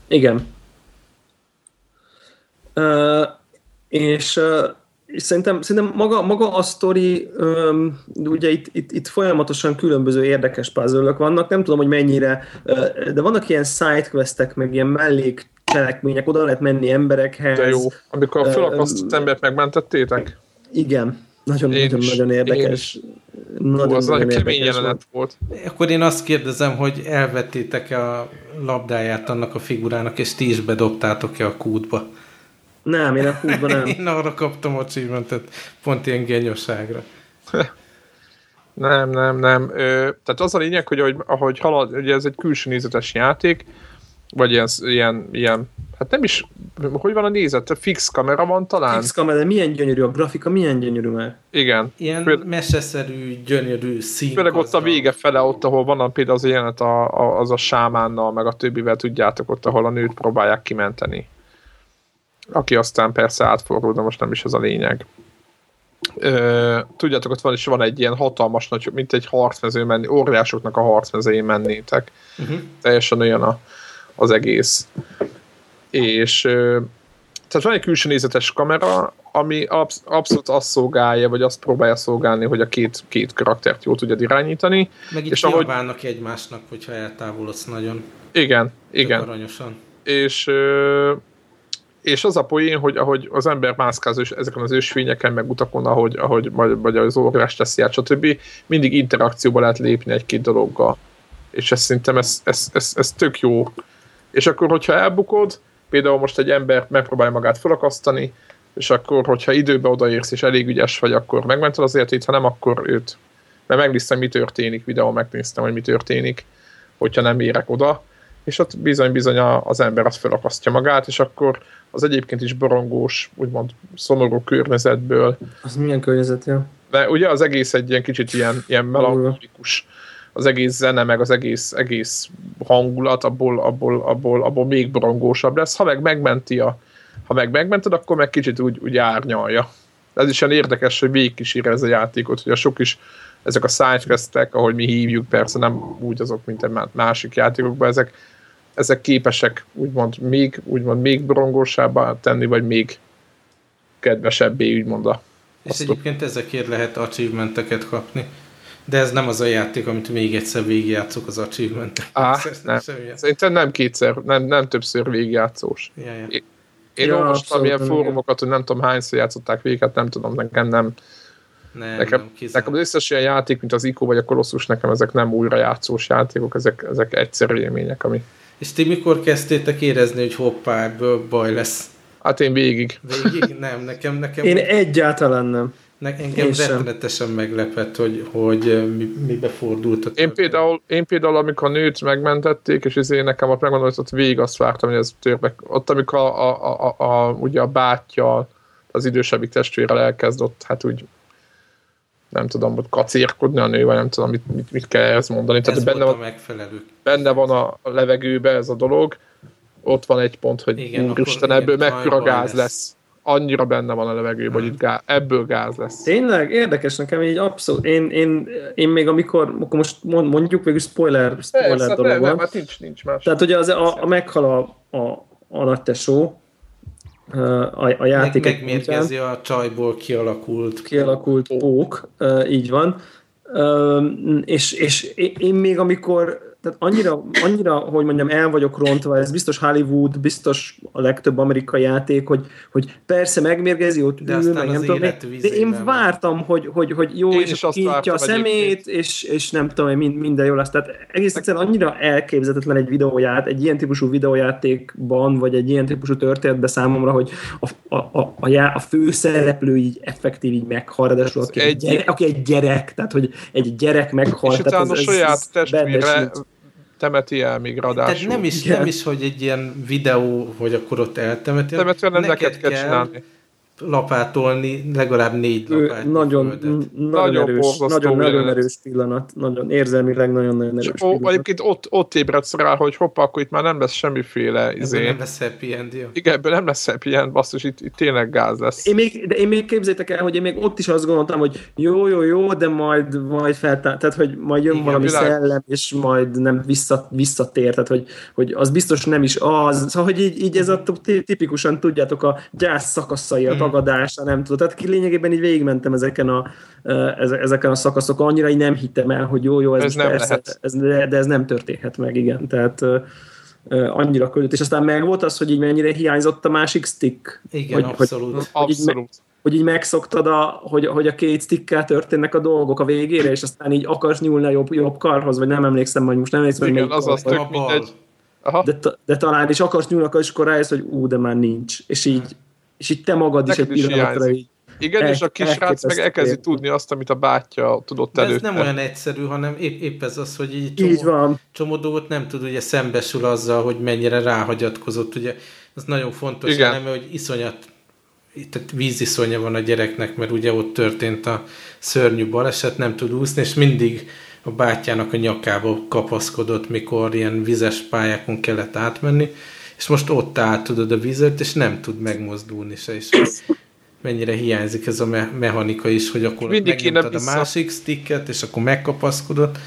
Igen. Uh, és, uh, és szerintem, szerintem maga, maga a sztori, um, ugye itt, itt, itt folyamatosan különböző érdekes puzzle vannak, nem tudom, hogy mennyire, uh, de vannak ilyen sidequestek, meg ilyen mellék cselekmények, oda lehet menni emberekhez. De jó. Amikor a Ö, felakasztott ö, embert megmentettétek? Igen, nagyon, Én nagyon, is. nagyon érdekes. Nagyon, Hú, az nagyon kemény érdekes jelenet volt. Akkor én azt kérdezem, hogy elvettétek-e a labdáját annak a figurának, és ti is bedobtátok-e a kútba? Nem, én a kútban nem. [LAUGHS] Én arra kaptam achievementet, pont ilyen genyosságra. [LAUGHS] Nem, nem, nem. Ö, tehát az a lényeg, hogy ahogy, ahogy halad, ugye ez egy külső nézetes játék, vagy ilyen, ilyen, ilyen hát nem is, hogy van a nézet? Fix kamera van talán? Fix kamera, de milyen gyönyörű a grafika, milyen gyönyörű már. Igen. Ilyen Föl- meseszerű, gyönyörű szín. Főleg ott a vége fele, ott, ahol van a, például az a jelenet a, a, az a sámánnal, meg a többivel, tudjátok, ott, ahol a nőt próbálják kimenteni. Aki aztán persze átfordul, de most nem is ez a lényeg. Ö, tudjátok, ott van is van egy ilyen hatalmas nagy, mint egy harcmező menni, óriásoknak a harcmezőjén mennétek. Uh-huh. Teljesen olyan a, az egész. És ö, tehát van egy külső nézetes kamera, ami absz- abszolút azt szolgálja, vagy azt próbálja szolgálni, hogy a két, két karaktert jól tudjad irányítani. Meg itt És ahogy- egymásnak, hogyha eltávolodsz nagyon. Igen, igen. aranyosan. És, ö, és az a poén, hogy ahogy az ember mászkáz és ezeken az ősvényeken, meg utakon, ahogy, ahogy vagy, vagy az órás teszi át, stb. mindig interakcióba lehet lépni egy-két dologgal. És ez szerintem ez, ez, ez, ez tök jó. És akkor, hogyha elbukod, például most egy ember megpróbálja magát felakasztani, és akkor, hogyha időbe odaérsz, és elég ügyes vagy, akkor megmented az életét, ha nem, akkor őt. Mert megnéztem, mi történik, videó megnéztem, hogy mi történik, hogyha nem érek oda, és ott bizony-bizony az ember azt felakasztja magát, és akkor az egyébként is borongós, úgymond szomorú környezetből, Az milyen környezet, ja. de ugye az egész egy ilyen kicsit ilyen, ilyen melankolikus, az egész zene, meg az egész, egész hangulat, abból, abból, abból, abból még borongósabb lesz. Ha meg megmenti a, ha meg megmented, akkor meg kicsit úgy, úgy árnyalja. Ez is olyan érdekes, hogy végigkísér ez a játékot, hogy a sok is ezek a sidequestek, ahogy mi hívjuk, persze nem úgy azok, mint egy má- másik játékokban, ezek, ezek képesek úgymond még, úgymond még borongósabbá tenni, vagy még kedvesebbé, úgymond a És egyébként ezekért lehet achievementeket kapni. De ez nem az a játék, amit még egyszer végigjátszok az achievement Á, [LAUGHS] nem. Szerintem nem kétszer, nem, nem többször végigjátszós. Ja, ja. Én Ja, olvastam ilyen nem, fórumokat, hogy nem tudom hányszor játszották végig, hát nem tudom, nekem nem. Nem, Nekem, nem, kizárt. nekem az összes ilyen játék, mint az ICO vagy a Colossus, nekem ezek nem újra játszós játékok, ezek, ezek egyszerű élmények, ami... És ti mikor kezdtétek érezni, hogy hoppá, ebből baj lesz? Hát én végig. Végig? Nem, nekem, nekem, Én egyáltalán nem. ne, engem én sem. rettenetesen meglepett, hogy, hogy mi, mibe fordult a Én például, én például, amikor a nőt megmentették, és ezért nekem ott megmondom, hogy ott végig azt vártam, hogy ez törbe. Ott, amikor a, a, a, a, ugye a bátyja, az idősebbik testvérrel elkezd ott, hát úgy nem tudom, hogy kacérkodni a nő, vagy nem tudom, mit, mit, mit kell ehhez mondani. Tehát Ez benne volt van, a megfelelő. benne van a levegőbe ez a dolog, ott van egy pont, hogy Igen, úristen, ebből mekkora gáz lesz. lesz. Annyira benne van a levegőben, hogy itt gáz, ebből gáz lesz. Tényleg érdekes nekem így abszolút. Én, én, én még amikor, akkor most mond- mondjuk végül spoiler, spoiler Persze, dolog nem, van. nem, hát nincs, nincs más. Tehát ugye az, a, a meghal a, a, a nagy tesó, a, a Meg, játék egy megmérgezi a csajból kialakult. kialakult pók, uh, így van. És, és én még amikor, tehát annyira, annyira, hogy mondjam, el vagyok rontva, ez biztos Hollywood, biztos a legtöbb amerikai játék, hogy, hogy persze megmérgezi, ott De ül, aztán meg az nem tudom, de én van. vártam, hogy, hogy, hogy jó, Én és is kinyitja a szemét, és, és nem tudom, mind, minden jó lesz. Tehát egész egyszerűen annyira elképzelhetetlen egy videóját, egy ilyen típusú videójátékban, vagy egy ilyen típusú történetben számomra, hogy a, a, a, a, já, a főszereplő így effektív így meghal, ráadásul aki, egy, gyerek, aki egy gyerek, tehát hogy egy gyerek meghal. és tehát utána a saját benne testvére. Temeti el még Tehát ráadásul. nem is, Igen. nem is, hogy egy ilyen videó, hogy akkor ott eltemeti. Temetően nem neked kell csinálni. Lapátolni legalább négy lapát. nagyon, nagyon, Nagyon erős, nagyon, nagyon erős pillanat, nagyon érzelmileg nagyon-nagyon erős ó, pillanat. egyébként ott, ott ébredsz rá, hogy hoppá, akkor itt már nem lesz semmiféle Ebből izé. nem lesz happy end -ja. Igen, ebből nem lesz happy end, basszus, itt, itt tényleg gáz lesz. Én még, de én még képzétek el, hogy én még ott is azt gondoltam, hogy jó, jó, jó, de majd, majd feltá... tehát, hogy majd jön Igen, valami világos. szellem, és majd nem vissza, visszatér, tehát, hogy, hogy az biztos nem is az, szóval, hogy így, így ez a ti- tipikusan, tudjátok, a gyász szakaszai, a Mhm. tagadása, nem tudom, tehát ki lényegében így végigmentem ezeken a, eze- ezeken a szakaszokon, annyira így nem hittem el, hogy jó, jó, ez, Ez nem persze, lehet. ez, de, de ez nem történhet meg, igen, tehát annyira küldött, és aztán meg volt az, hogy így mennyire hiányzott a másik stick. Igen, hogy, abszolút. Hogy, így Abszolút. hogy így megszoktad, a, hogy, hogy a két stickkel történnek a dolgok a végére, és aztán így akarsz nyúlni a jobb, jobb karhoz, vagy nem emlékszem, hogy most nem emlékszem, hogy Igen, az az tök A mindegy. Aha. de, de talán is akarsz nyúlni, akkor, és akkor rájössz, hogy ú, de már nincs. És így, és így te magad is Neked egy is pillanatra hiányzik. így. Igen, El- és a kisrác meg elkezdi tudni azt, amit a bátyja tudott De ez előtte. nem olyan egyszerű, hanem épp, épp ez az, hogy így csomó, Így van. csomó dolgot nem tud, ugye szembesül azzal, hogy mennyire ráhagyatkozott. Ugye az nagyon fontos, Igen. hanem hogy iszonyat tehát víziszonya van a gyereknek, mert ugye ott történt a szörnyű baleset, nem tud úszni, és mindig a bátyjának a nyakába kapaszkodott, mikor ilyen vizes pályákon kellett átmenni, és most ott áll tudod a vizet, és nem tud megmozdulni se, és mennyire hiányzik ez a me- mechanika is, hogy akkor megnyomtad a másik sticket, és akkor megkapaszkodott,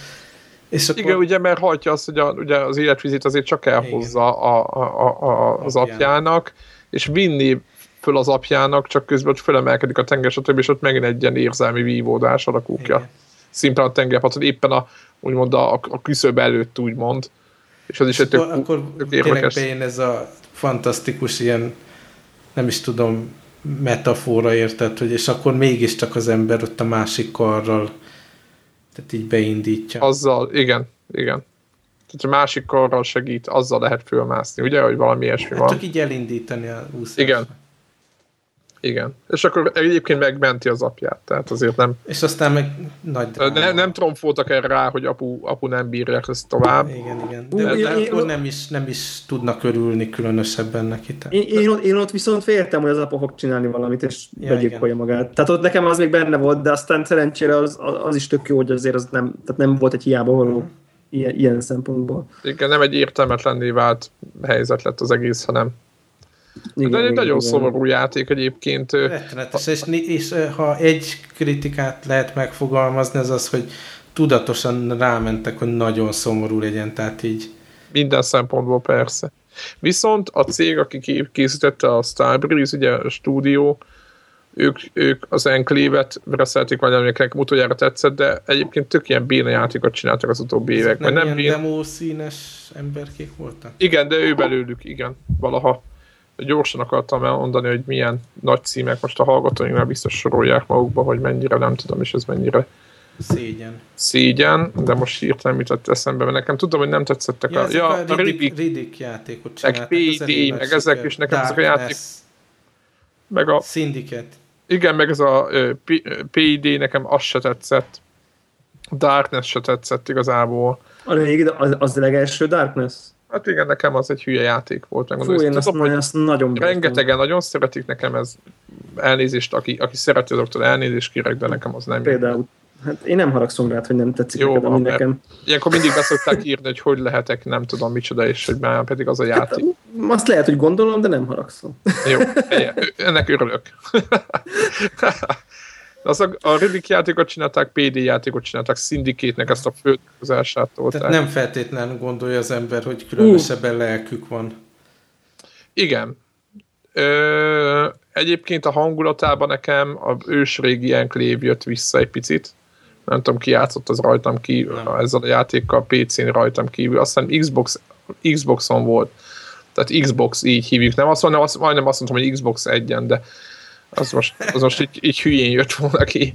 és akkor... Igen, ugye, mert hajtja azt, hogy a, ugye az életvizit azért csak elhozza a, a, a, a, az apjának, és vinni föl az apjának, csak közben ott fölemelkedik a tenger, stb. és ott megint egy ilyen érzelmi vívódás alakul ki a szimplán a tengerparton, éppen a, úgymond a, a küszöb előtt, úgymond. És az is egy tök, akkor tök érdekes. Tényleg ez a fantasztikus ilyen, nem is tudom, metafora érted, hogy és akkor mégiscsak az ember ott a másik karral tehát így beindítja. Azzal, igen, igen. Tehát a másik karral segít, azzal lehet fölmászni, ugye, hogy valami ilyesmi hát van. Csak így elindítani a úszást. Igen, igen. És akkor egyébként megmenti az apját, tehát azért nem... És aztán meg nagy dráma. Ne, nem tromfoltak erre rá, hogy apu, apu nem bírja ezt tovább. Igen, igen. De, de, de akkor nem is, nem is tudnak örülni különösebben neki. Én, én, ott, én ott viszont féltem, hogy az apa fog csinálni valamit, és ja, begyilkolja magát. Tehát ott nekem az még benne volt, de aztán szerencsére az, az is tök jó, hogy azért az nem, tehát nem volt egy hiába való ilyen, ilyen szempontból. Igen, nem egy értelmetlenné vált helyzet lett az egész, hanem igen, De egy igen, nagyon igen. szomorú játék egyébként. Rettenetes, és, és ha egy kritikát lehet megfogalmazni, az az, hogy tudatosan rámentek, hogy nagyon szomorú legyen, tehát így. Minden szempontból persze. Viszont a cég, aki készítette a Starbreeze, ugye a stúdió, ők, ők az Enclave-et reszelték, vagy amiknek utoljára tetszett, de egyébként tök ilyen béna játékot csináltak az utóbbi években. Nem, nem ilyen demo színes emberkék voltak? Igen, de ő belőlük, igen, valaha gyorsan akartam elmondani, hogy milyen nagy címek most a hallgatóinknál biztos sorolják magukba, hogy mennyire nem tudom, és ez mennyire Szégyen. Szégyen, de most hirtelen jutott eszembe, mert nekem tudom, hogy nem tetszettek ja, a... Ja, a, a Riddick, Riddick játékot csináltak. Meg PD, meg ezek is, nekem ezek a játék... Meg a... Syndicate. Igen, meg ez a PD, nekem az se tetszett. Darkness se tetszett igazából. A régi, az, az a legelső Darkness? Hát igen, nekem az egy hülye játék volt. Meg Fú, én azt, tudom, azt nagyon Rengetegen nagyon szeretik nekem ez elnézést, aki, aki szereti azoktól elnézést kérek, de nekem az nem. Például. Hát én nem haragszom rá, hogy nem tetszik Jó, neked, ami nekem. Ilyenkor mindig beszokták írni, hogy hogy lehetek, nem tudom micsoda, és hogy már pedig az a hát, játék. Hát, azt lehet, hogy gondolom, de nem haragszom. Jó, ennek örülök. [LAUGHS] Az a, a Riddick játékot csinálták, PD játékot csinálták, Syndicate-nek ezt a főzását Tehát nem feltétlenül gondolja az ember, hogy különösebben uh. lelkük van. Igen. Ö, egyébként a hangulatában nekem a ősrégi Enclave jött vissza egy picit. Nem tudom, ki játszott az rajtam ki nem. ezzel a játékkal PC-n rajtam kívül. Aztán Xbox, Xboxon volt. Tehát Xbox így hívjuk. Nem azt mondom, azt, majdnem azt mondtam, hogy Xbox egyen, de az most, az most így, így hülyén jött volna ki.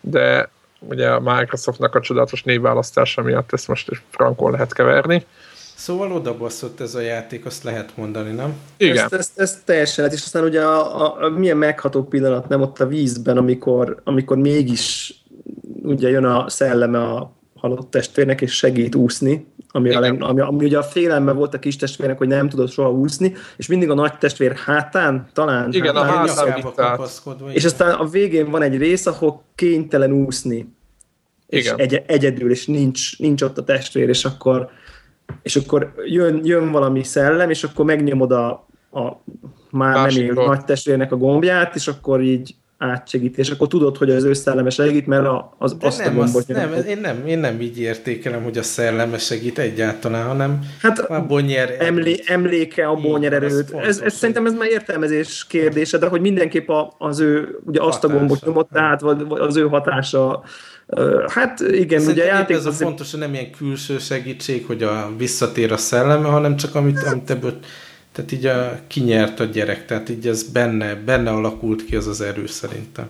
De ugye a Microsoftnak a csodálatos névválasztása miatt ezt most frankon lehet keverni. Szóval odabaszott ez a játék, azt lehet mondani, nem? Igen. Ezt, ezt, ezt teljesen lehet, és aztán ugye a, a, a, milyen megható pillanat, nem ott a vízben, amikor, amikor mégis ugye jön a szelleme a halott testvérnek, és segít úszni, ami, a leg, ami, ami ugye a félelme volt a kis testvérnek, hogy nem tudott soha úszni, és mindig a nagy testvér hátán, talán. Igen, hátán, a hátán És aztán a végén van egy rész, ahol kénytelen úszni. És egy, egyedül, és nincs, nincs ott a testvér, és akkor, és akkor jön, jön valami szellem, és akkor megnyomod a, a már nem él nagy testvérnek a gombját, és akkor így átsegít, és akkor tudod, hogy az ő szelleme segít, mert az, De azt nem, a gombot nem, én nem, én nem így értékelem, hogy a szelleme segít egyáltalán, hanem hát abból nyer emlé, emléke abból nyer erőt. Ez, ez, szerintem ez már értelmezés kérdése, de hogy mindenképp a, az ő, ugye azt a gombot nyomott, tehát az ő hatása Hát igen, Szerintem ugye játék... Ez a fontos, hogy nem ilyen külső segítség, hogy a visszatér a szelleme, hanem csak amit, amit ebből tehát így a, kinyert a gyerek, tehát így ez benne, benne alakult ki az az erő szerintem.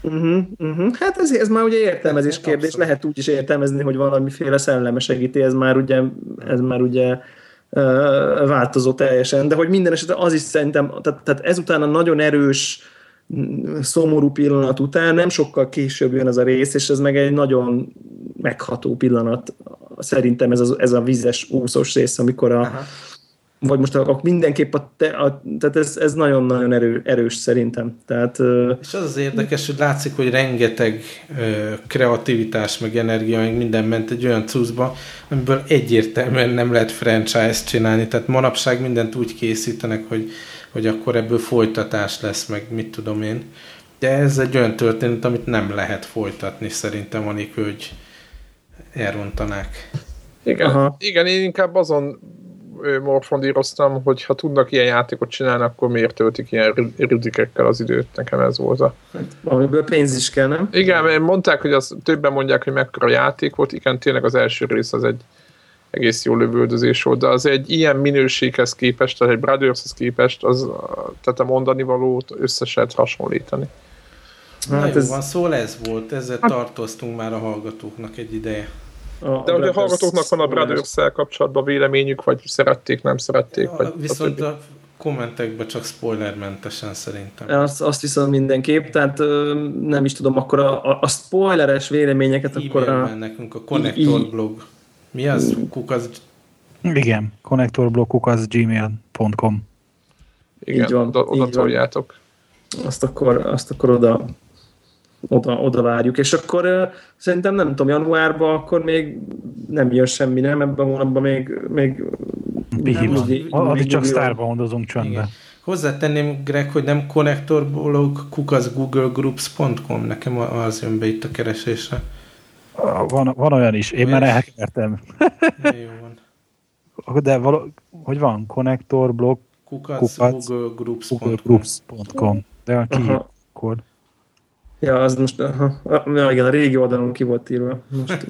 Uh-huh, uh-huh. Hát ez, ez már ugye értelmezés hát kérdés, Abszolút. lehet úgy is értelmezni, hogy valamiféle szelleme segíti, ez már ugye, ez már ugye változó teljesen, de hogy minden esetben az is szerintem, tehát, tehát ezután a nagyon erős szomorú pillanat után nem sokkal később jön ez a rész, és ez meg egy nagyon megható pillanat. Szerintem ez a, ez a vizes úszós rész, amikor a, Aha vagy most a, a mindenképp a, te, a tehát ez, ez nagyon-nagyon erő, erős szerintem. Tehát, és az az érdekes, hogy látszik, hogy rengeteg ö, kreativitás, meg energia, meg minden ment egy olyan cuccba, amiből egyértelműen nem lehet franchise csinálni, tehát manapság mindent úgy készítenek, hogy, hogy akkor ebből folytatás lesz, meg mit tudom én. De ez egy olyan történet, amit nem lehet folytatni szerintem, anélkül, hogy elrontanák. Igen, Aha. igen, én inkább azon morfondíroztam, hogy ha tudnak ilyen játékot csinálni, akkor miért töltik ilyen rudikekkel az időt? Nekem ez volt a... Hát, valamiből pénz is kell, nem? Igen, mondták, hogy az, többen mondják, hogy mekkora játék volt. Igen, tényleg az első rész az egy egész jó lövöldözés volt, de az egy ilyen minőséghez képest, tehát egy Brothershez képest, az, tehát a mondani valót össze lehet hasonlítani. Hát Na jó ez... van, szóval ez volt, ezzel hát... tartoztunk már a hallgatóknak egy ideje. A, De a, a hallgatóknak van a brothers kapcsolatban véleményük, vagy szerették, nem szerették? Vagy viszont a kommentekben csak spoilermentesen szerintem. Azt, azt viszont mindenképp, tehát nem is tudom, akkor a, a, a spoileres véleményeket e akkor a... nekünk a Connector blog. Mi az? Kukasz... Igen, connectorblog.gmail.com Igen, így van, oda, oda toljátok. Azt akkor, azt akkor oda oda, oda várjuk, és akkor uh, szerintem nem tudom, januárban akkor még nem jön semmi, nem? Ebben a hónapban még, még. Addig csak sztárba mondozunk csöndbe. Hozzátenném, Greg, hogy nem konnektorblog kukaszgooglegroups.com, nekem az jön be itt a keresésre. Van, van olyan is, én olyan már elkertem. Jó van. [LAUGHS] De való, hogy van? Konnektorblog kukaszgooglegroups.com De a ki akkor? Ja, az most, aha, ja, igen, a régi oldalon ki volt írva. Most.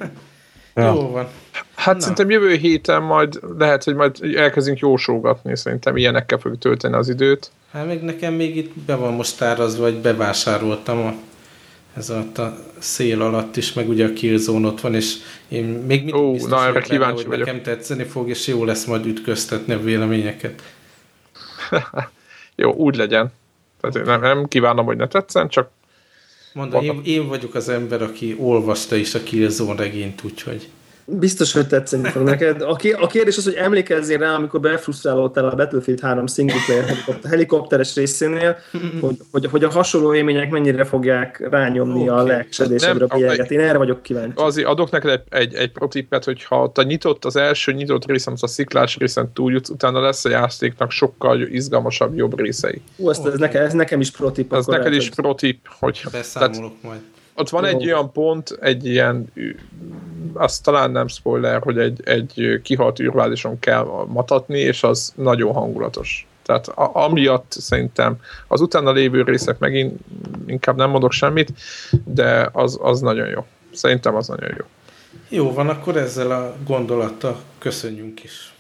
ja. Jó van. Hát Na. szerintem jövő héten majd lehet, hogy majd elkezdünk jósógatni, szerintem ilyenekkel fogjuk tölteni az időt. Hát még nekem még itt be van most árazva, vagy bevásároltam a, ez alatt a szél alatt is, meg ugye a Killzone ott van, és én még mindig Ó, biztos na, erre kíváncsi hogy vagyok. nekem tetszeni fog, és jó lesz majd ütköztetni a véleményeket. [LAUGHS] jó, úgy legyen. Tehát én nem, nem kívánom, hogy ne tetszen, csak Mondom, én, én vagyok az ember, aki olvasta is a Killzone regényt, úgyhogy... Biztos, hogy tetszeni fog neked. A, kérdés az, hogy emlékezzél rá, amikor befrusztrálódtál a Battlefield 3 single player helikopteres részénél, hogy, hogy, hogy a hasonló élmények mennyire fogják rányomni okay. a lelkesedésedre a bélyeget. Én erre vagyok kíváncsi. Azért adok neked egy, egy, egy protippet, hogy ha te nyitott az első nyitott részen, az a sziklás részen túljutsz, utána lesz a játéknak sokkal izgalmasabb, jobb részei. Ú, ezt, okay. ez, nekem, ez nekem is protip. Ez neked is protip, hogy... Beszámolok tehát, majd ott van Jó. egy olyan pont, egy ilyen, azt talán nem spoiler, hogy egy, egy kihalt űrválison kell matatni, és az nagyon hangulatos. Tehát a, amiatt szerintem az utána lévő részek megint inkább nem mondok semmit, de az, az nagyon jó. Szerintem az nagyon jó. Jó van, akkor ezzel a gondolattal köszönjünk is.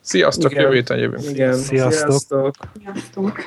Sziasztok, jövő héten jövünk. Igen, sziasztok. sziasztok. sziasztok.